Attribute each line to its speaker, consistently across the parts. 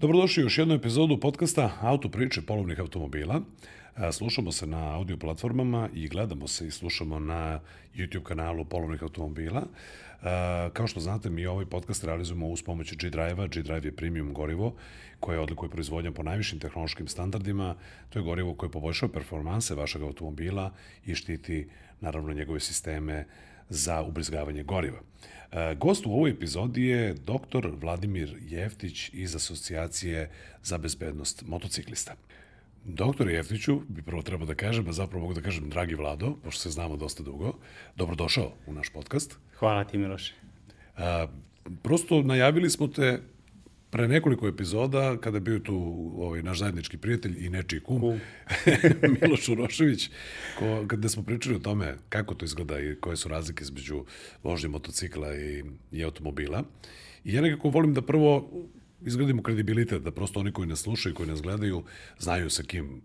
Speaker 1: Dobrodošli u još jednu epizodu podcasta Auto priče polovnih automobila. E, Slušamo se na audio platformama i gledamo se i slušamo na YouTube kanalu polovnih automobila. E, Kao što znate, mi ovaj podcast realizujemo uz pomoć G-Drive-a. G-Drive je premium gorivo koje odlikuje proizvodnja po najvišim tehnološkim standardima. To je gorivo koje poboljšava performanse vašeg automobila i štiti naravno njegove sisteme za ubrizgavanje goriva. E, Gost u ovoj epizodi je dr. Vladimir Jeftić iz Asocijacije za bezbednost motociklista. Doktor Jeftiću, bi prvo trebao da kažem, a zapravo mogu da kažem dragi Vlado, pošto se znamo dosta dugo, dobrodošao u naš podcast.
Speaker 2: Hvala ti, Miloše.
Speaker 1: A, prosto najavili smo te pre nekoliko epizoda, kada je bio tu ovaj, naš zajednički prijatelj i nečiji kum,
Speaker 2: Kum.
Speaker 1: Miloš Urošević, ko, kada smo pričali o tome kako to izgleda i koje su razlike između vožnje motocikla i, i automobila. I ja nekako volim da prvo izgradimo kredibilitet, da prosto oni koji nas slušaju, koji nas gledaju, znaju sa kim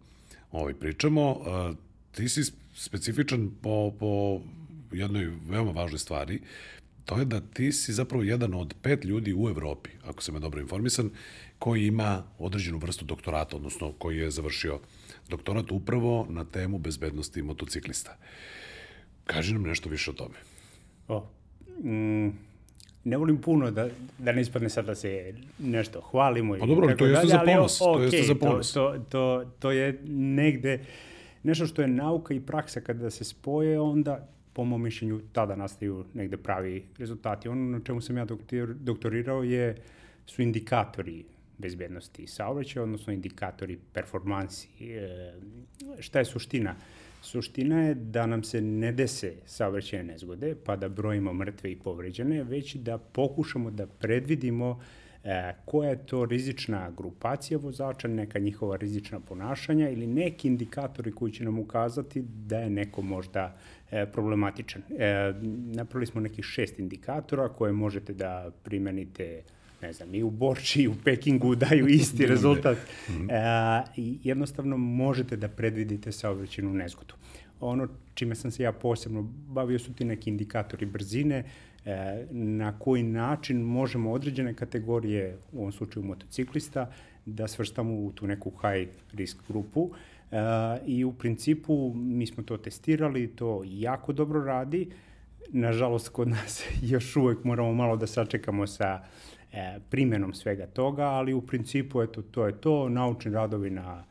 Speaker 1: ovaj, pričamo. A, ti si specifičan po, po jednoj veoma važnoj stvari, to je da ti si zapravo jedan od pet ljudi u Evropi, ako sam ja dobro informisan, koji ima određenu vrstu doktorata, odnosno koji je završio doktorat upravo na temu bezbednosti motociklista. Kaži nam nešto više o tome.
Speaker 2: O, mm, ne volim puno da, da ne ispadne sad da se nešto hvalimo.
Speaker 1: Pa dobro, to jeste za ponos, to jeste za ponos.
Speaker 2: To, to, to, to je negde nešto što je nauka i praksa kada se spoje, onda po mom mišljenju tada nastaju negde pravi rezultati. Ono na čemu sam ja doktor, doktorirao je, su indikatori bezbednosti saobraćaja, odnosno indikatori performansi. E, šta je suština? Suština je da nam se ne dese saobraćajne nezgode, pa da brojimo mrtve i povređene, već da pokušamo da predvidimo e, koja je to rizična grupacija vozača, neka njihova rizična ponašanja ili neki indikatori koji će nam ukazati da je neko možda e, problematičan. E, napravili smo nekih šest indikatora koje možete da primenite ne znam, i u Borči i u Pekingu daju isti rezultat. E, I jednostavno možete da predvidite saobraćenu nezgodu. Ono čime sam se ja posebno bavio su ti neki indikatori brzine, e, na koji način možemo određene kategorije, u ovom slučaju motociklista, da svrstamo u tu neku high risk grupu. E, I u principu mi smo to testirali, to jako dobro radi. Nažalost, kod nas još uvek moramo malo da sačekamo sa e, primjenom svega toga, ali u principu eto, to je to, naučni radovi na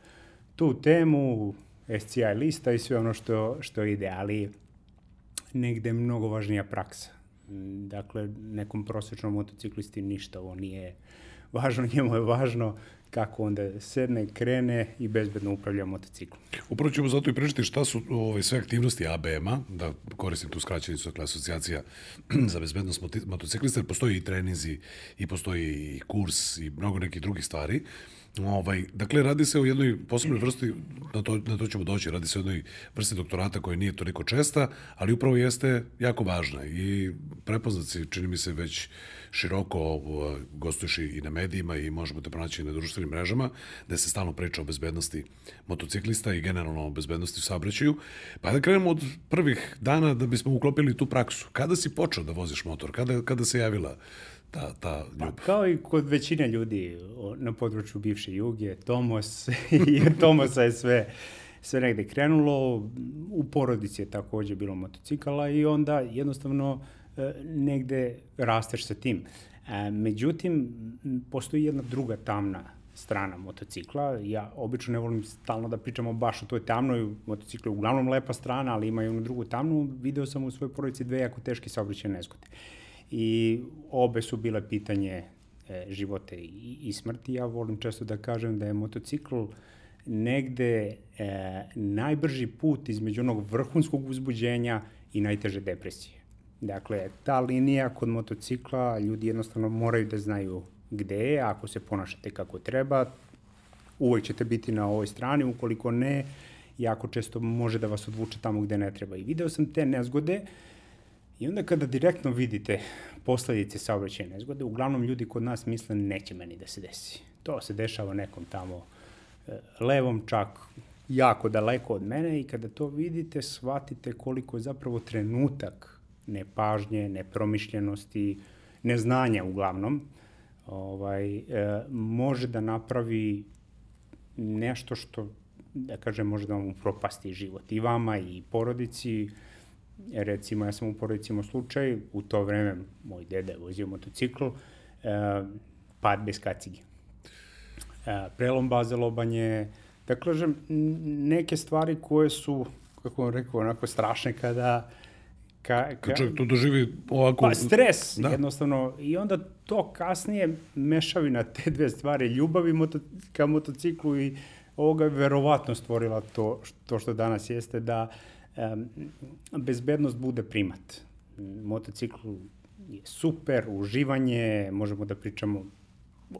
Speaker 2: tu temu, SCI lista i sve ono što, što ide, ali negde je mnogo važnija praksa. Dakle, nekom prosječnom motociklisti ništa ovo nije važno, njemu je važno kako onda sedne, krene i bezbedno upravlja motociklom.
Speaker 1: Upravo ćemo zato i pričati šta su ove, sve aktivnosti ABM-a, da koristim tu skraćenicu, dakle asocijacija za bezbednost motociklista, jer postoji i treninzi, i postoji i kurs, i mnogo nekih drugih stvari. Ovaj, dakle, radi se o jednoj posebnoj vrsti, na to, na to ćemo doći, radi se o jednoj vrsti doktorata koja nije toliko česta, ali upravo jeste jako važna i prepoznat se, čini mi se, već široko uh, gostuješ i na medijima i možemo te pronaći i na društvenim mrežama, gde se stalno priča o bezbednosti motociklista i generalno o bezbednosti u saobraćaju. Pa da krenemo od prvih dana da bismo uklopili tu praksu. Kada si počeo da voziš motor? Kada, kada se javila ta, ta ljubav?
Speaker 2: Pa, kao i kod većine ljudi na području bivše Juge, Tomos i Tomosa je sve, sve negde krenulo. U porodici je takođe bilo motocikala i onda jednostavno e, negde rasteš sa tim. E, međutim, postoji jedna druga tamna strana motocikla. Ja obično ne volim stalno da pričamo baš o toj tamnoj, motociklu uglavnom lepa strana, ali ima i onu drugu tamnu. Video sam u svojoj porodici dve jako teške saobraćajne nezgode i obe su bile pitanje e, života i, i smrti. Ja volim često da kažem da je motocikl negde e, najbrži put između onog vrhunskog uzbuđenja i najteže depresije. Dakle, ta linija kod motocikla, ljudi jednostavno moraju da znaju gde je, ako se ponašate kako treba, uvek ćete biti na ovoj strani, ukoliko ne, jako često može da vas odvuče tamo gde ne treba. I video sam te nezgode, I onda kada direktno vidite posledice saobraćajne nezgode, uglavnom ljudi kod nas misle neće meni da se desi. To se dešava nekom tamo e, levom, čak jako daleko od mene i kada to vidite, shvatite koliko je zapravo trenutak nepažnje, nepromišljenosti, neznanja uglavnom, ovaj, e, može da napravi nešto što, da kažem, može da vam upropasti život i vama i porodici. Recimo, ja sam u porodici imao slučaj, u to vreme moj deda je vozio motocikl, e, pad bez kacige. E, prelom baze lobanje, da kažem, neke stvari koje su, kako vam rekao, onako strašne kada
Speaker 1: Ka, ka, Kad čovjek to doživi ovako...
Speaker 2: Pa stres, da. jednostavno. I onda to kasnije mešavina te dve stvari, ljubavi moto, ka motociklu i ovoga je verovatno stvorila to, to što danas jeste, da um, bezbednost bude primat. Motocikl je super, uživanje, možemo da pričamo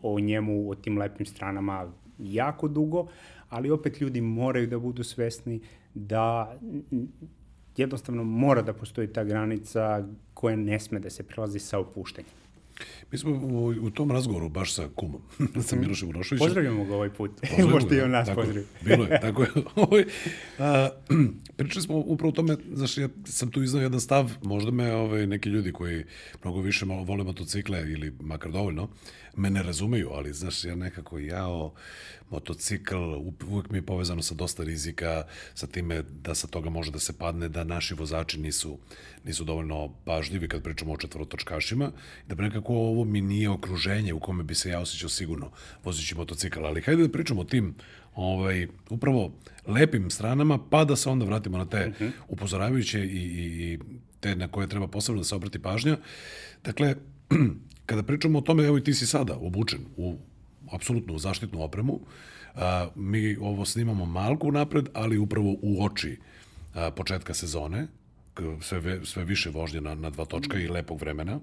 Speaker 2: o njemu, o tim lepim stranama jako dugo, ali opet ljudi moraju da budu svesni da jednostavno mora da postoji ta granica koja ne sme da se prelazi sa opuštenjem.
Speaker 1: Mi smo u, u tom razgovoru baš sa kumom, sa Milošem Urošovićem.
Speaker 2: Pozdravljamo ga ovaj put. Možete i on nas pozdraviti.
Speaker 1: Bilo je, tako je. Ovaj, a, pričali smo upravo o tome, znaš, ja sam tu iznao jedan stav, možda me ovaj, neki ljudi koji mnogo više malo vole motocikle ili makar dovoljno, me ne razumeju, ali znaš, ja nekako jao, motocikl, uvek mi je povezano sa dosta rizika, sa time da sa toga može da se padne, da naši vozači nisu, nisu dovoljno pažljivi kad pričamo o četvorotočkašima, da bi nekako ovo mi nije okruženje u kome bi se ja osjećao sigurno vozići motocikl, ali hajde da pričamo o tim ovaj, upravo lepim stranama, pa da se onda vratimo na te uh mhm. -huh. upozoravajuće i, i, i te na koje treba posebno da se obrati pažnja. Dakle, kada pričamo o tome, evo i ti si sada obučen u apsolutno u zaštitnu opremu, a, mi ovo snimamo malku napred, ali upravo u oči a, početka sezone, sve, sve više vožnje na, na dva točka i lepog vremena.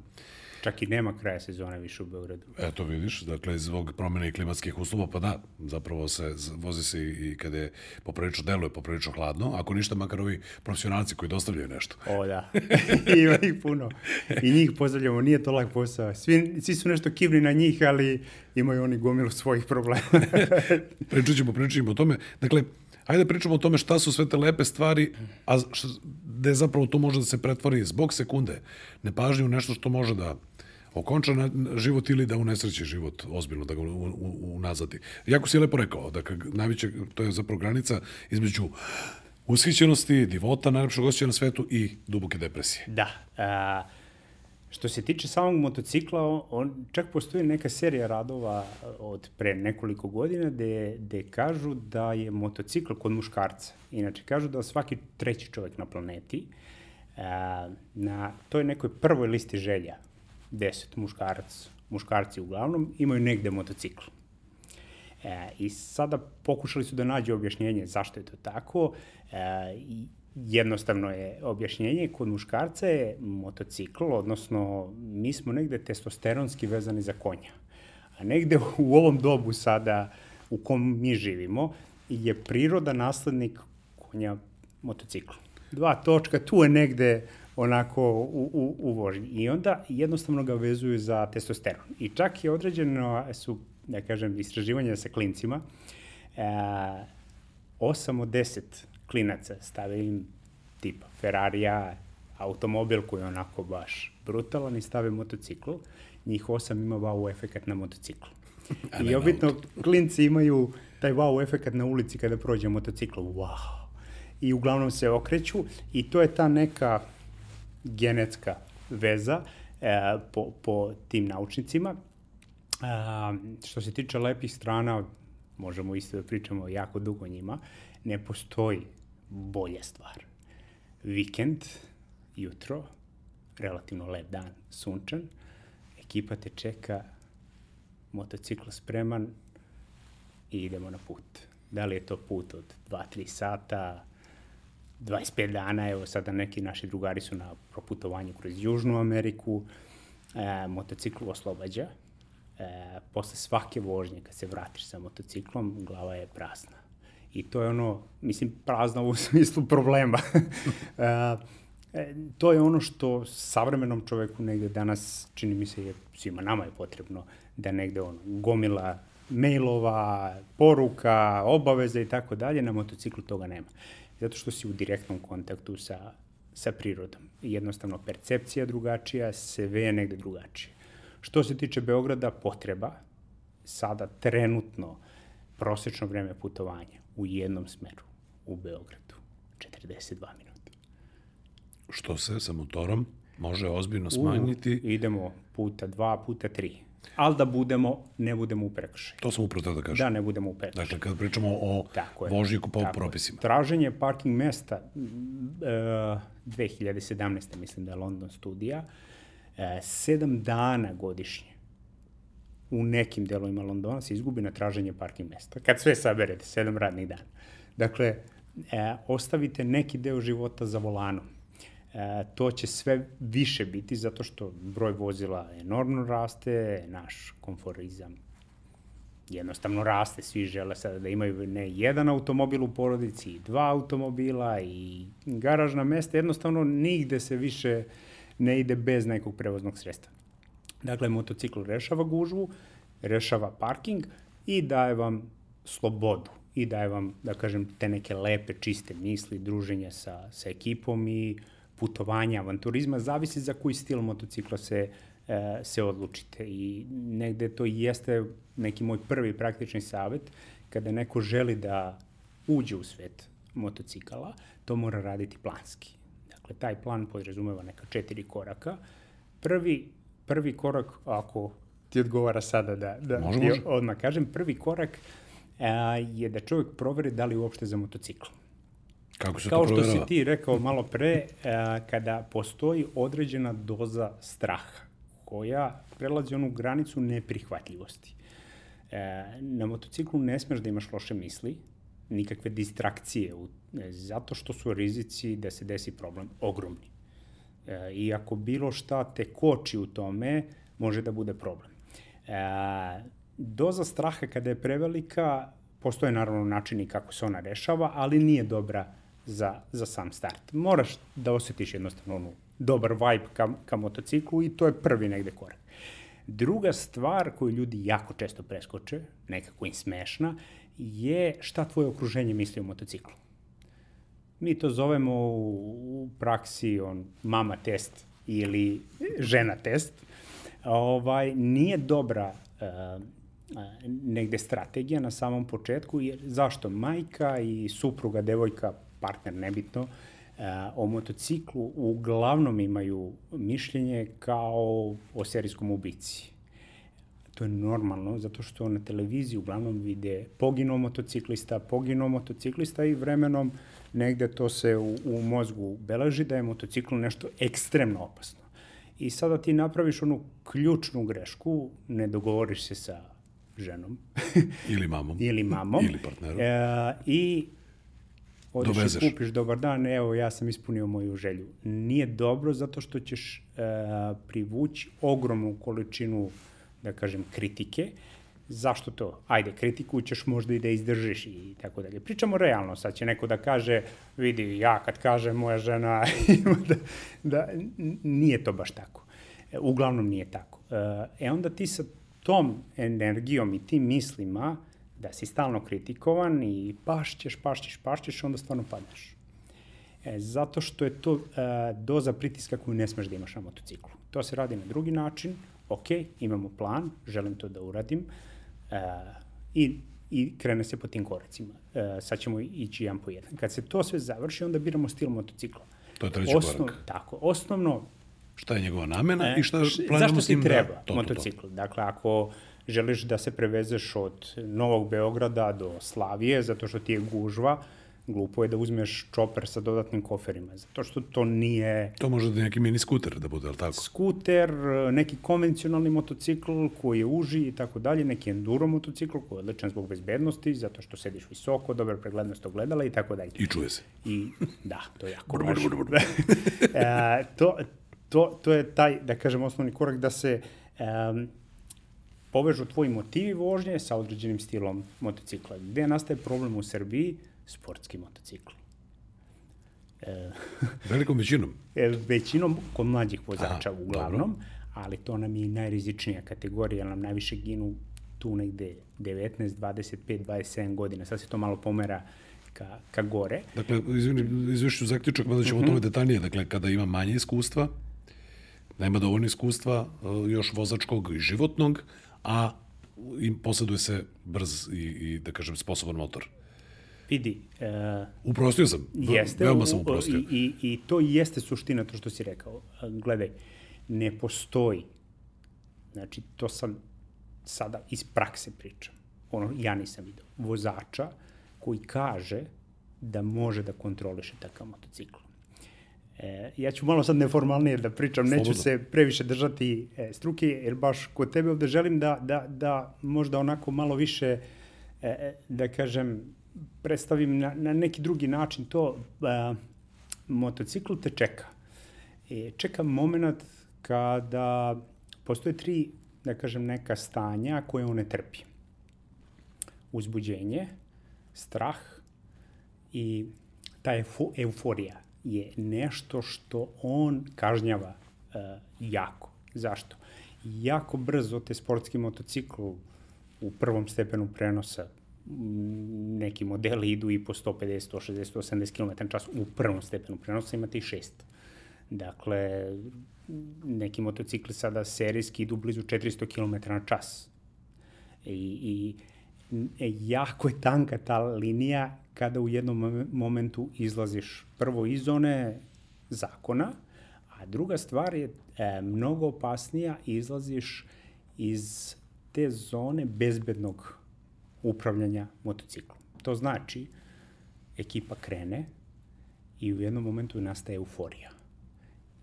Speaker 2: Čak i nema kraja sezone više u Beogradu.
Speaker 1: Eto vidiš, dakle, zbog promjene i klimatskih uslova, pa da, zapravo se vozi se i kada je poprilično deluje, poprilično hladno, ako ništa, makar ovi profesionalci koji dostavljaju nešto.
Speaker 2: O, da. Ima ih puno. I njih pozdravljamo, nije to lak posao. Svi, svi su nešto kivni na njih, ali imaju oni gomilu svojih problema.
Speaker 1: pričat ćemo, pričat ćemo o tome. Dakle, Ajde pričamo o tome šta su sve te lepe stvari, a gde zapravo to može da se pretvori zbog sekunde, nepažnje u nešto što može da okonča na život ili da unesreće život ozbiljno, da ga unazadi. Jako si lepo rekao, dakle, najveće, to je zapravo granica između ushićenosti, divota, najlepšeg osjećaja na svetu i duboke depresije.
Speaker 2: Da. A, što se tiče samog motocikla, on, čak postoji neka serija radova od pre nekoliko godina gde, gde kažu da je motocikl kod muškarca. Inače, kažu da svaki treći čovjek na planeti a, na toj nekoj prvoj listi želja deset muškarac, muškarci uglavnom, imaju negde motocikl. E, I sada pokušali su da nađu objašnjenje zašto je to tako. E, i jednostavno je objašnjenje kod muškarca je motocikl, odnosno mi smo negde testosteronski vezani za konja. A negde u ovom dobu sada u kom mi živimo je priroda naslednik konja motociklu. Dva točka, tu je negde onako u, u, u vožnji. I onda jednostavno ga vezuju za testosteron. I čak je određeno su, da kažem, istraživanja sa klincima. E, 8 od 10 klinaca stave im tipa Ferrarija, automobil koji je onako baš brutalan i stave motocikl. Njih osam ima wow efekat na motociklu. I obitno klinci imaju taj wow efekat na ulici kada prođe motocikl. Wow! I uglavnom se okreću i to je ta neka genetska veza e, po, po tim naučnicima. E, što se tiče lepih strana, možemo isto da pričamo jako dugo njima, ne postoji bolja stvar. Vikend, jutro, relativno lep dan, sunčan, ekipa te čeka, motocikl spreman i idemo na put. Da li je to put od 2-3 sata, 25 dana, evo sada neki naši drugari su na proputovanju kroz Južnu Ameriku, e, motocikl oslobađa. E, posle svake vožnje, kad se vratiš sa motociklom, glava je prazna. I to je ono, mislim, prazna u smislu problema. e, e, to je ono što savremenom čoveku negde danas, čini mi se, je, svima nama je potrebno da negde ono, gomila mailova, poruka, obaveza i tako dalje, na motociklu toga nema zato što si u direktnom kontaktu sa, sa prirodom. Jednostavno, percepcija drugačija, sve je negde drugačije. Što se tiče Beograda, potreba, sada trenutno prosečno vreme putovanja u jednom smeru u Beogradu, 42 minuta.
Speaker 1: Što se sa motorom može ozbiljno smanjiti.
Speaker 2: U, idemo puta dva, puta tri. Ali da budemo, ne budemo u prekršaju.
Speaker 1: To sam upravo da kažem.
Speaker 2: Da, ne budemo u prekršaju.
Speaker 1: Dakle, kada pričamo o
Speaker 2: Tako je.
Speaker 1: vožnji po
Speaker 2: Tako je.
Speaker 1: propisima.
Speaker 2: Traženje parking mesta, e, 2017. mislim da je London studija, e, sedam dana godišnje u nekim delovima Londona se izgubi na traženje parking mesta. Kad sve saberete, sedam radnih dana. Dakle, e, ostavite neki deo života za volanom. E, to će sve više biti zato što broj vozila enormno raste, naš konforizam jednostavno raste, svi žele sada da imaju ne jedan automobil u porodici, i dva automobila i garažna mesta, jednostavno nigde se više ne ide bez nekog prevoznog sredstva. Dakle, motocikl rešava gužvu, rešava parking i daje vam slobodu i daje vam, da kažem, te neke lepe, čiste misli, druženje sa, sa ekipom i putovanja, avanturizma, zavisi za koji stil motocikla se, e, se odlučite. I negde to jeste neki moj prvi praktični savet, kada neko želi da uđe u svet motocikala, to mora raditi planski. Dakle, taj plan podrazumeva neka četiri koraka. Prvi, prvi korak, ako ti odgovara sada da, da
Speaker 1: Može,
Speaker 2: ti
Speaker 1: može.
Speaker 2: odmah kažem, prvi korak a, je da čovjek proveri da li uopšte za motocikl.
Speaker 1: Kako se
Speaker 2: Kao
Speaker 1: to
Speaker 2: što si ti rekao malo pre, a, kada postoji određena doza straha koja prelazi onu granicu neprihvatljivosti. E, na motociklu ne smeš da imaš loše misli, nikakve distrakcije, u, e, zato što su rizici da se desi problem ogromni. E, I ako bilo šta te koči u tome, može da bude problem. E, doza straha kada je prevelika, postoje naravno načini kako se ona rešava, ali nije dobra za, za sam start. Moraš da osetiš jednostavno onu dobar vibe ka, ka motociklu i to je prvi negde korak. Druga stvar koju ljudi jako često preskoče, nekako im smešna, je šta tvoje okruženje misli o motociklu. Mi to zovemo u, u praksi on mama test ili žena test. Ovaj, nije dobra uh, negde strategija na samom početku, jer zašto? Majka i supruga, devojka, partner, nebitno, uh, o motociklu uglavnom imaju mišljenje kao o serijskom ubici. To je normalno, zato što na televiziji uglavnom vide poginuo motociklista, poginuo motociklista i vremenom negde to se u, u mozgu beleži da je motocikl nešto ekstremno opasno. I sada ti napraviš onu ključnu grešku, ne dogovoriš se sa ženom
Speaker 1: Ili mamom.
Speaker 2: ili mamom.
Speaker 1: Ili partnerom.
Speaker 2: E, I odeš
Speaker 1: Dovezeš.
Speaker 2: i kupiš, dobar dan, evo ja sam ispunio moju želju. Nije dobro zato što ćeš e, privući ogromnu količinu, da kažem, kritike. Zašto to? Ajde, kritiku ćeš možda i da izdržiš i tako dalje. Pričamo realno, sad će neko da kaže, vidi, ja kad kažem moja žena, da, da nije to baš tako. E, uglavnom nije tako. E, E onda ti sa tom energijom i tim mislima da si stalno kritikovan i pašćeš, pašćeš, pašćeš, onda stvarno padneš. E, zato što je to e, doza pritiska koju ne smeš da imaš na motociklu. To se radi na drugi način, ok, imamo plan, želim to da uradim e, i, i krene se po tim koracima. E, sad ćemo ići jedan po jedan. Kad se to sve završi, onda biramo stil motocikla.
Speaker 1: To je treći korak.
Speaker 2: Tako, osnovno,
Speaker 1: Šta je njegova namena i šta
Speaker 2: E,
Speaker 1: planiramo
Speaker 2: zašto
Speaker 1: s njim
Speaker 2: ti treba
Speaker 1: da... To, to, to.
Speaker 2: motocikl? Dakle, ako želiš da se prevezeš od Novog Beograda do Slavije, zato što ti je gužva, glupo je da uzmeš čoper sa dodatnim koferima, zato što to nije
Speaker 1: To može da je neki mini skuter da bude, ali tako?
Speaker 2: skuter, neki konvencionalni motocikl koji je uži i tako dalje, neki enduro motocikl koji je odličan zbog bezbednosti, zato što sediš visoko, dobra preglednost ogledala i tako dalje.
Speaker 1: I čuje se.
Speaker 2: I da, to je jako
Speaker 1: br,
Speaker 2: važno.
Speaker 1: br, br.
Speaker 2: e, to, to, to je taj, da kažem, osnovni korak da se um, povežu tvoji motivi vožnje sa određenim stilom motocikla. Gde nastaje problem u Srbiji? Sportski motocikl. E,
Speaker 1: Velikom većinom.
Speaker 2: e, većinom kod mlađih vozača
Speaker 1: Aha,
Speaker 2: uglavnom, ali to nam je i najrizičnija kategorija, nam najviše ginu tu negde 19, 25, 27 godina. Sad se to malo pomera ka, ka gore.
Speaker 1: Dakle, izvini, izvešću zaključak, mada ćemo o
Speaker 2: Mhm.
Speaker 1: tome detaljnije. Dakle, kada ima manje iskustva, nema dovoljno iskustva uh, još vozačkog i životnog, a im posjeduje se brz i, i da kažem, sposoban motor.
Speaker 2: Vidi.
Speaker 1: Uh, uprostio sam.
Speaker 2: Jeste.
Speaker 1: Veoma sam uprostio.
Speaker 2: I, i, I to jeste suština to što si rekao. Gledaj, ne postoji. Znači, to sam sada iz prakse pričam. Ono, ja nisam vidio. Vozača koji kaže da može da kontroliše takav motocikl. E, ja ću malo sad neformalnije da pričam, Slobodno. neću se previše držati e, struke, jer baš kod tebe ovde želim da, da, da možda onako malo više, e, da kažem, predstavim na, na neki drugi način to. E, motocikl te čeka. E, čeka moment kada postoje tri, da kažem, neka stanja koje on ne trpi. Uzbuđenje, strah i ta euforija je nešto što on kažnjava uh, jako. Zašto? Jako brzo te sportski motocikl u prvom stepenu prenosa neki modeli idu i po 150, 160, 180 km čas u prvom stepenu prenosa, imate i šest. Dakle, neki motocikli sada serijski idu blizu 400 km na čas. I, i e, jako je tanka ta linija kada u jednom momentu izlaziš prvo iz zone zakona, a druga stvar je e, mnogo opasnija, izlaziš iz te zone bezbednog upravljanja motociklom. To znači, ekipa krene i u jednom momentu nastaje euforija.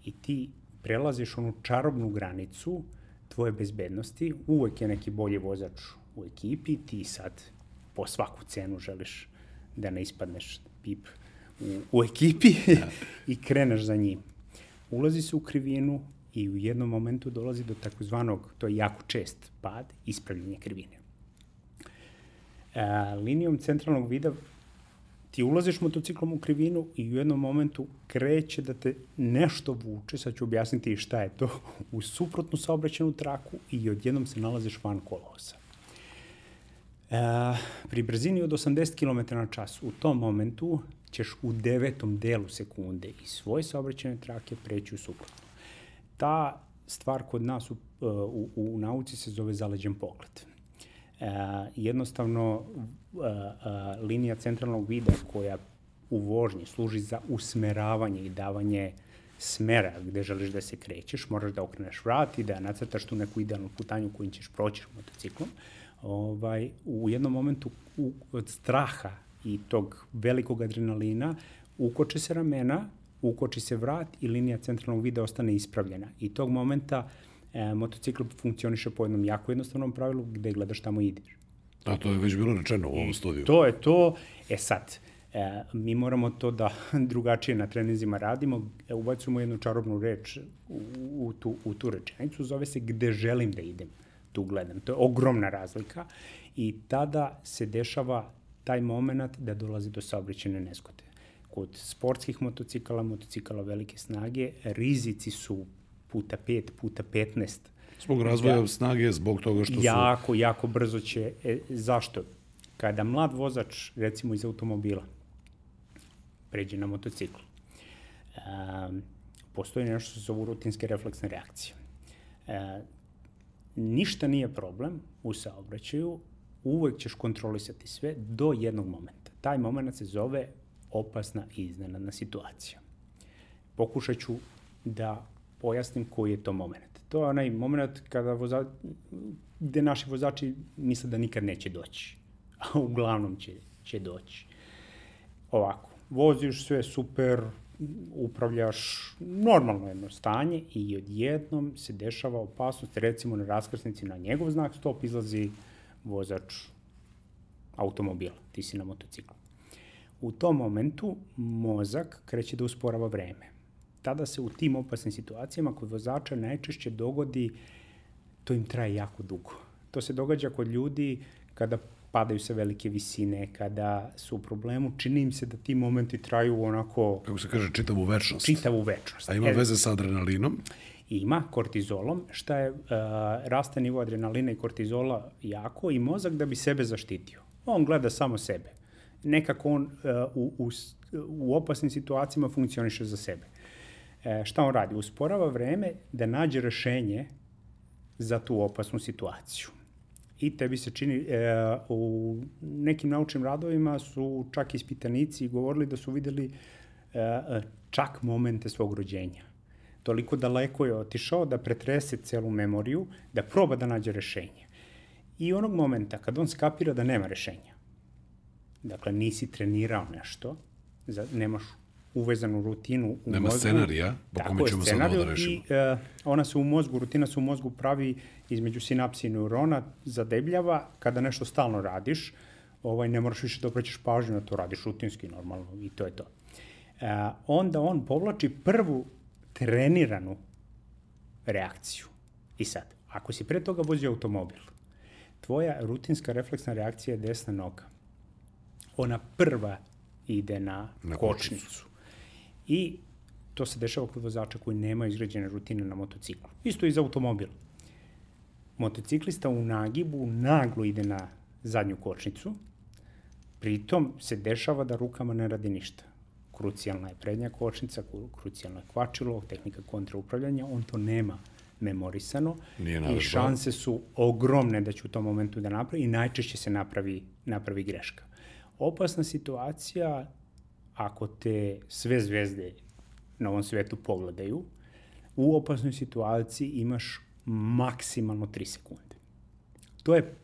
Speaker 2: I ti prelaziš onu čarobnu granicu tvoje bezbednosti, uvek je neki bolji vozač u ekipi, ti sad po svaku cenu želiš da ne ispadneš pip u, u ekipi ja. i kreneš za njim. Ulazi se u krivinu i u jednom momentu dolazi do takozvanog, to je jako čest pad, ispravljanja krivine. E, linijom centralnog vida ti ulaziš motociklom u krivinu i u jednom momentu kreće da te nešto vuče, sad ću objasniti šta je to, u suprotnu saobraćenu traku i odjednom se nalaziš van kolovoza. E, pri brzini od 80 km na čas u tom momentu ćeš u devetom delu sekunde iz svoje saobraćene trake preći u suprotnu. Ta stvar kod nas u, u, u nauci se zove zaleđen pogled. E, jednostavno, e, e, linija centralnog vida koja u vožnji služi za usmeravanje i davanje smera gde želiš da se krećeš, moraš da okreneš vrat i da nacrtaš tu neku idealnu putanju kojim ćeš proći motociklom. Ovaj, u jednom momentu u, od straha i tog velikog adrenalina ukoče se ramena, ukoči se vrat i linija centralnog vida ostane ispravljena. I tog momenta e, motocikl funkcioniše po jednom jako jednostavnom pravilu gde gledaš tamo ideš.
Speaker 1: A to je već bilo rečeno u ovom studiju.
Speaker 2: To je to. E sad, e, mi moramo to da drugačije na trenizima radimo, e, ubacujemo jednu čarobnu reč u, u, tu, u tu rečenicu, zove se gde želim da idem, tu gledam. To je ogromna razlika i tada se dešava taj moment da dolazi do saobraćene nezgode. Kod sportskih motocikala, motocikala velike snage, rizici su puta 5, puta 15.
Speaker 1: Zbog razvoja da, snage, zbog toga što
Speaker 2: jako, su... Jako, jako brzo će... E, zašto? Kada mlad vozač, recimo iz automobila, pređe na motocikl, um, postoji nešto što se zovu rutinske refleksne reakcije. E, ništa nije problem u saobraćaju, uvek ćeš kontrolisati sve do jednog momenta. Taj moment se zove opasna i iznenadna situacija. Pokušat ću da pojasnim koji je to moment. To je onaj moment kada voza, gde naši vozači misle da nikad neće doći, a uglavnom će, će doći. Ovako, voziš sve super, upravljaš normalno jedno stanje i odjednom se dešava opasnost, recimo na raskrsnici na njegov znak stop izlazi vozač automobila, ti si na motociklu. U tom momentu mozak kreće da usporava vreme tada se u tim opasnim situacijama kod vozača najčešće dogodi, to im traje jako dugo. To se događa kod ljudi kada padaju sa velike visine, kada su u problemu, čini im se da ti momenti traju onako...
Speaker 1: Kako se kaže, čitavu večnost.
Speaker 2: Čitavu večnost.
Speaker 1: A ima e, veze sa adrenalinom?
Speaker 2: Ima, kortizolom, šta je, uh, raste nivo adrenalina i kortizola jako i mozak da bi sebe zaštitio. On gleda samo sebe. Nekako on uh, u, u, u opasnim situacijama funkcioniše za sebe. E, šta on radi? Usporava vreme da nađe rešenje za tu opasnu situaciju. I tebi se čini, e, u nekim naučnim radovima su čak ispitanici govorili da su videli e, čak momente svog rođenja. Toliko daleko je otišao da pretrese celu memoriju, da proba da nađe rešenje. I onog momenta kad on skapira da nema rešenja, dakle nisi trenirao nešto, nemaš uvezanu rutinu u
Speaker 1: Nema
Speaker 2: mozgu.
Speaker 1: scenarija po kome ćemo sad ovo da rešimo.
Speaker 2: I uh, ona se u mozgu, rutina se u mozgu pravi između sinapsi i neurona, zadebljava, kada nešto stalno radiš, ovaj, ne moraš više da obraćaš pažnju na to, radiš rutinski normalno i to je to. Uh, onda on povlači prvu treniranu reakciju. I sad, ako si pre toga vozio automobil, tvoja rutinska refleksna reakcija je desna noga. Ona prva ide na, na kočnicu. kočnicu. I to se dešava kod vozača koji nema izgrađene rutine na motociklu. Isto i za automobil. Motociklista u nagibu naglo ide na zadnju kočnicu, pritom se dešava da rukama ne radi ništa. Krucijalna je prednja kočnica, krucijalno je kvačilo, tehnika kontraupravljanja, on to nema memorisano i šanse su ogromne da će u tom momentu da napravi i najčešće se napravi, napravi greška. Opasna situacija ako te sve zvezde na ovom svetu pogledaju, u opasnoj situaciji imaš maksimalno 3 sekunde. To je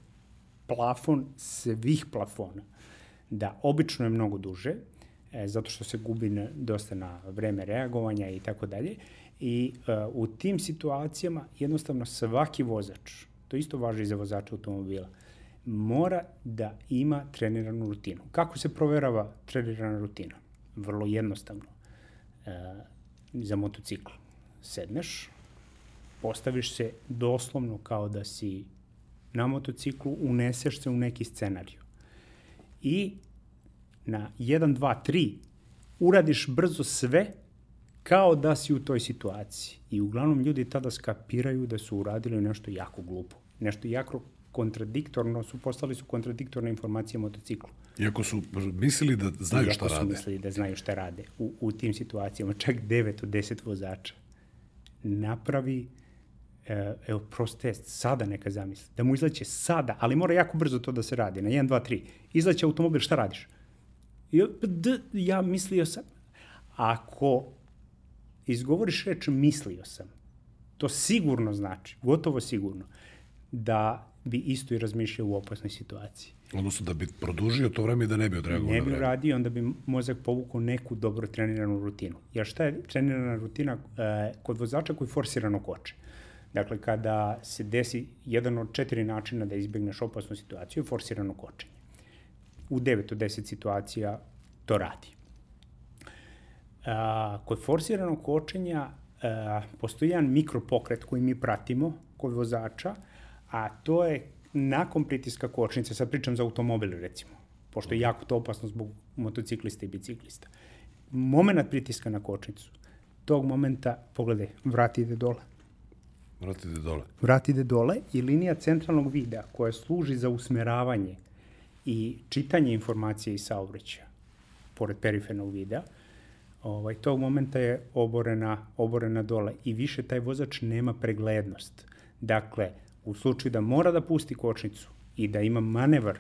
Speaker 2: plafon svih plafona. Da, obično je mnogo duže, e, zato što se gubi na, dosta na vreme reagovanja i tako dalje. I e, u tim situacijama jednostavno svaki vozač, to isto važi i za vozača automobila, mora da ima treniranu rutinu. Kako se proverava trenirana rutina? Vrlo jednostavno. E, za motocikl sedneš, postaviš se doslovno kao da si na motociklu, uneseš se u neki scenariju. I na 1, 2, 3 uradiš brzo sve kao da si u toj situaciji. I uglavnom ljudi tada skapiraju da su uradili nešto jako glupo. Nešto jako kontradiktorno su, postali su kontradiktorne informacije motociklu.
Speaker 1: Iako su mislili da znaju
Speaker 2: Iako
Speaker 1: šta rade.
Speaker 2: Iako su mislili da znaju šta rade. U, u tim situacijama čak 9 od 10 vozača napravi e, evo, prost test, sada neka zamisli, da mu izleće sada, ali mora jako brzo to da se radi, na 1, 2, 3. Izleće automobil, šta radiš? Ja, d, ja mislio sam. Ako izgovoriš reč mislio sam, to sigurno znači, gotovo sigurno, da bi isto i razmišljao u opasnoj situaciji.
Speaker 1: Odnosno da bi produžio to vreme i da ne bi odreagovao
Speaker 2: Ne bi uradio, onda bi mozak povukao neku dobro treniranu rutinu. Jer šta je trenirana rutina e, kod vozača koji forsirano koče? Dakle, kada se desi jedan od četiri načina da izbegneš opasnu situaciju, je forsirano kočenje. U 9 od 10 situacija to radi. A, kod forsiranog kočenja a, postoji jedan mikropokret koji mi pratimo kod vozača, a to je nakon pritiska kočnice, sad pričam za automobil recimo, pošto je jako to opasno zbog motociklista i biciklista. Moment pritiska na kočnicu, tog momenta, pogledaj, vrat ide dole.
Speaker 1: Vrat ide dole.
Speaker 2: Vrat ide dole i linija centralnog videa koja služi za usmeravanje i čitanje informacije iz saobraćaja, pored perifernog videa, ovaj, tog momenta je oborena, oborena dole i više taj vozač nema preglednost. Dakle, u slučaju da mora da pusti kočnicu i da ima manevar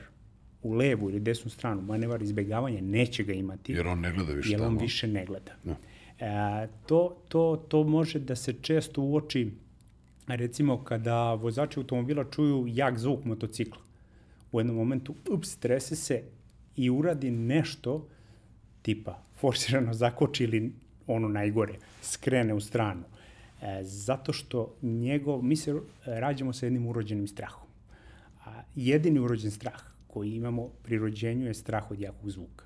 Speaker 2: u levu ili desnu stranu, manevar izbegavanja, neće ga imati.
Speaker 1: Jer on ne gleda više
Speaker 2: jer
Speaker 1: tamo.
Speaker 2: on više ne gleda. No. Da. E, to, to, to može da se često uoči, recimo kada vozači automobila čuju jak zvuk motocikla. U jednom momentu, ups, trese se i uradi nešto tipa forsirano zakoči ili ono najgore, skrene u stranu E, zato što njegov, mi se rađamo sa jednim urođenim strahom. A jedini urođen strah koji imamo pri rođenju je strah od jakog zvuka.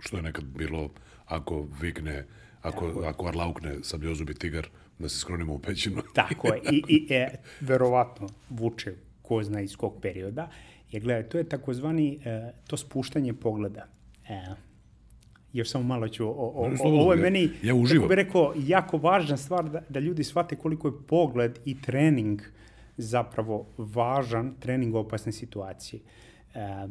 Speaker 1: Što je nekad bilo, ako vikne, ako, Tako ako arlaukne sabljozubi tigar, da se skronimo u pećinu.
Speaker 2: Tako je. I, i e, verovatno vuče ko zna iz kog perioda. Jer gledaj, to je takozvani, e, to spuštanje pogleda. E, još samo malo ću, o, o, o, ovo je meni,
Speaker 1: ja uživam.
Speaker 2: kako bih rekao, jako važna stvar da, da ljudi shvate koliko je pogled i trening zapravo važan, trening opasne situacije. E,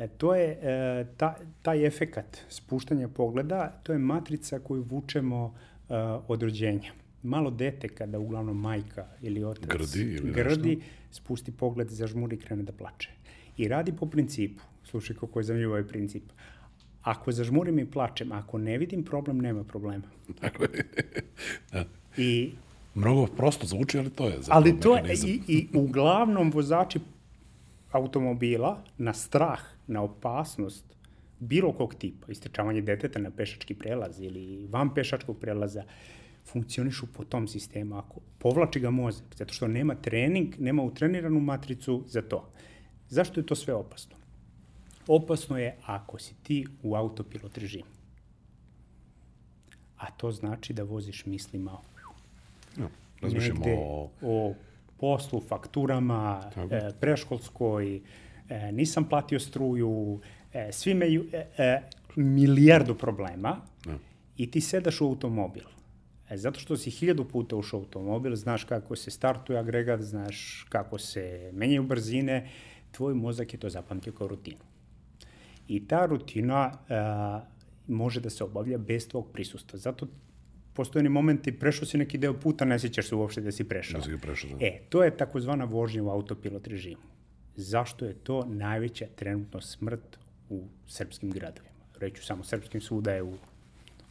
Speaker 2: E, to je e, ta, taj efekat spuštanja pogleda, to je matrica koju vučemo e, od rođenja. Malo dete kada uglavnom majka ili otac
Speaker 1: Grdi ili
Speaker 2: grdi
Speaker 1: nešto.
Speaker 2: spusti pogled, zažmuri i krene da plače. I radi po principu, slušaj kako je zanimljivo ovaj princip, ako zažmurim i plačem, ako ne vidim problem, nema problema.
Speaker 1: Dakle,
Speaker 2: I
Speaker 1: mnogo prosto zvuči, ali to je zapravo
Speaker 2: Ali to je, i, i uglavnom vozači automobila na strah, na opasnost bilo kog tipa, istrčavanje deteta na pešački prelaz ili van pešačkog prelaza, funkcionišu po tom sistemu. Ako povlači ga mozak, zato što nema trening, nema utreniranu matricu za to. Zašto je to sve opasno? Opasno je ako si ti u autopilot režimu. A to znači da voziš mislima
Speaker 1: Ja, razmišljamo
Speaker 2: negde
Speaker 1: o...
Speaker 2: o poslu, fakturama,
Speaker 1: Tako.
Speaker 2: e, preškolskoj, e, nisam platio struju, e, svi imaju e, e, milijardu problema
Speaker 1: Da.
Speaker 2: i ti sedaš u automobil. E, zato što si hiljadu puta ušao u automobil, znaš kako se startuje agregat, znaš kako se menjaju brzine, tvoj mozak je to zapamtio kao rutinu. I ta rutina a, može da se obavlja bez tvog prisustva. Zato postoje ni momenti, prešao si neki deo puta, ne sjećaš se uopšte da si prešao.
Speaker 1: Da si prešao, da.
Speaker 2: E, to je takozvana vožnja u autopilot režimu. Zašto je to najveća trenutno smrt u srpskim gradovima? Reću samo srpskim svuda je u,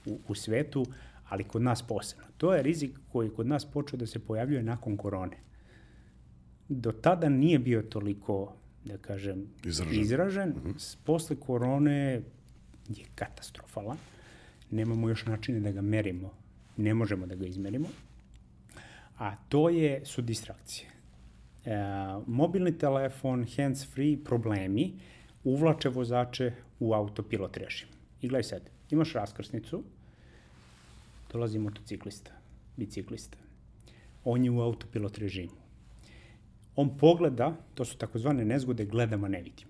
Speaker 2: u, u svetu, ali kod nas posebno. To je rizik koji je kod nas počeo da se pojavljuje nakon korone. Do tada nije bio toliko, da kažem,
Speaker 1: Izražen.
Speaker 2: izražen. Mm -hmm. Posle korone je katastrofalan. Nemamo još načine da ga merimo. Ne možemo da ga izmerimo. A to je, su distrakcije. E, mobilni telefon, hands-free, problemi uvlače vozače u autopilot režim. I gledaj sad, imaš raskrsnicu, dolazi motociklista, biciklista. On je u autopilot režimu. On pogleda, to su takozvane nezgode, gledama ne vidim.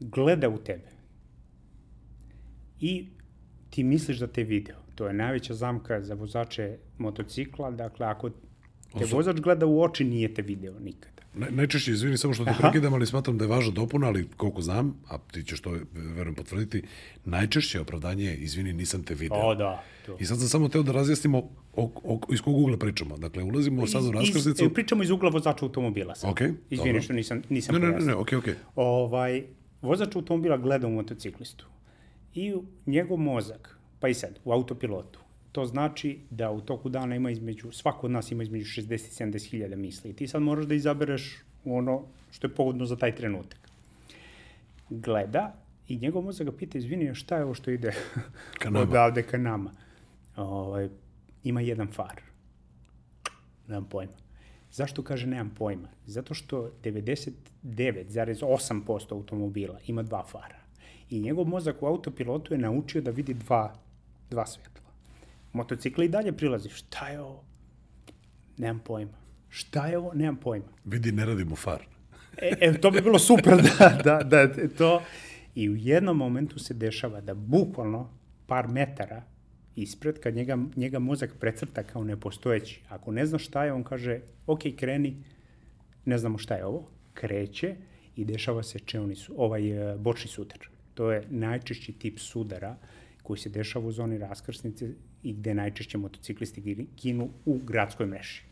Speaker 2: Gleda u tebe. I ti misliš da te video. To je najveća zamka za vozače motocikla. Dakle, ako te
Speaker 1: Oso-
Speaker 2: vozač gleda u oči, nije te video nikada.
Speaker 1: Ne, najčešće, izvini samo što te
Speaker 2: Aha.
Speaker 1: prekidam, ali smatram da je važna dopuna, ali koliko znam, a ti ćeš to, verujem, potvrditi, najčešće opravdanje je, izvini, nisam te video.
Speaker 2: O, da. To.
Speaker 1: I sad sam samo teo da razjasnimo o, o, iz kog ugla pričamo. Dakle, ulazimo sad u raskrsnicu.
Speaker 2: Iz, e, pričamo iz ugla vozača automobila. Sad.
Speaker 1: Okej,
Speaker 2: Izvini
Speaker 1: dobro.
Speaker 2: što nisam, nisam
Speaker 1: Ne, ne, ne, ne, okej, okej.
Speaker 2: Ovaj, vozač automobila gleda u motociklistu i njegov mozak, pa i sad, u autopilotu, to znači da u toku dana ima između, svako od nas ima između 60 i 70 hiljada misli. I ti sad moraš da izabereš ono što je pogodno za taj trenutak. Gleda i njegov mozak ga pita, izvini, šta je ovo što ide
Speaker 1: Ka nama.
Speaker 2: odavde ka nama? Ovaj, ima jedan far. Nemam pojma. Zašto kaže nemam pojma? Zato što 99,8% automobila ima dva fara. I njegov mozak u autopilotu je naučio da vidi dva, dva svetla. Motocikli i dalje prilazi. Šta je ovo? Nemam pojma. Šta je ovo? Nemam pojma.
Speaker 1: Vidi, ne radimo far.
Speaker 2: E, e, to bi bilo super da, da, da to... I u jednom momentu se dešava da bukvalno par metara ispred, kad njega, njega mozak precrta kao nepostojeći. Ako ne zna šta je, on kaže, ok, kreni, ne znamo šta je ovo, kreće i dešava se čeoni su, ovaj e, bočni sudar. To je najčešći tip sudara koji se dešava u zoni raskrsnice i gde najčešće motociklisti ginu- u gradskoj mreži.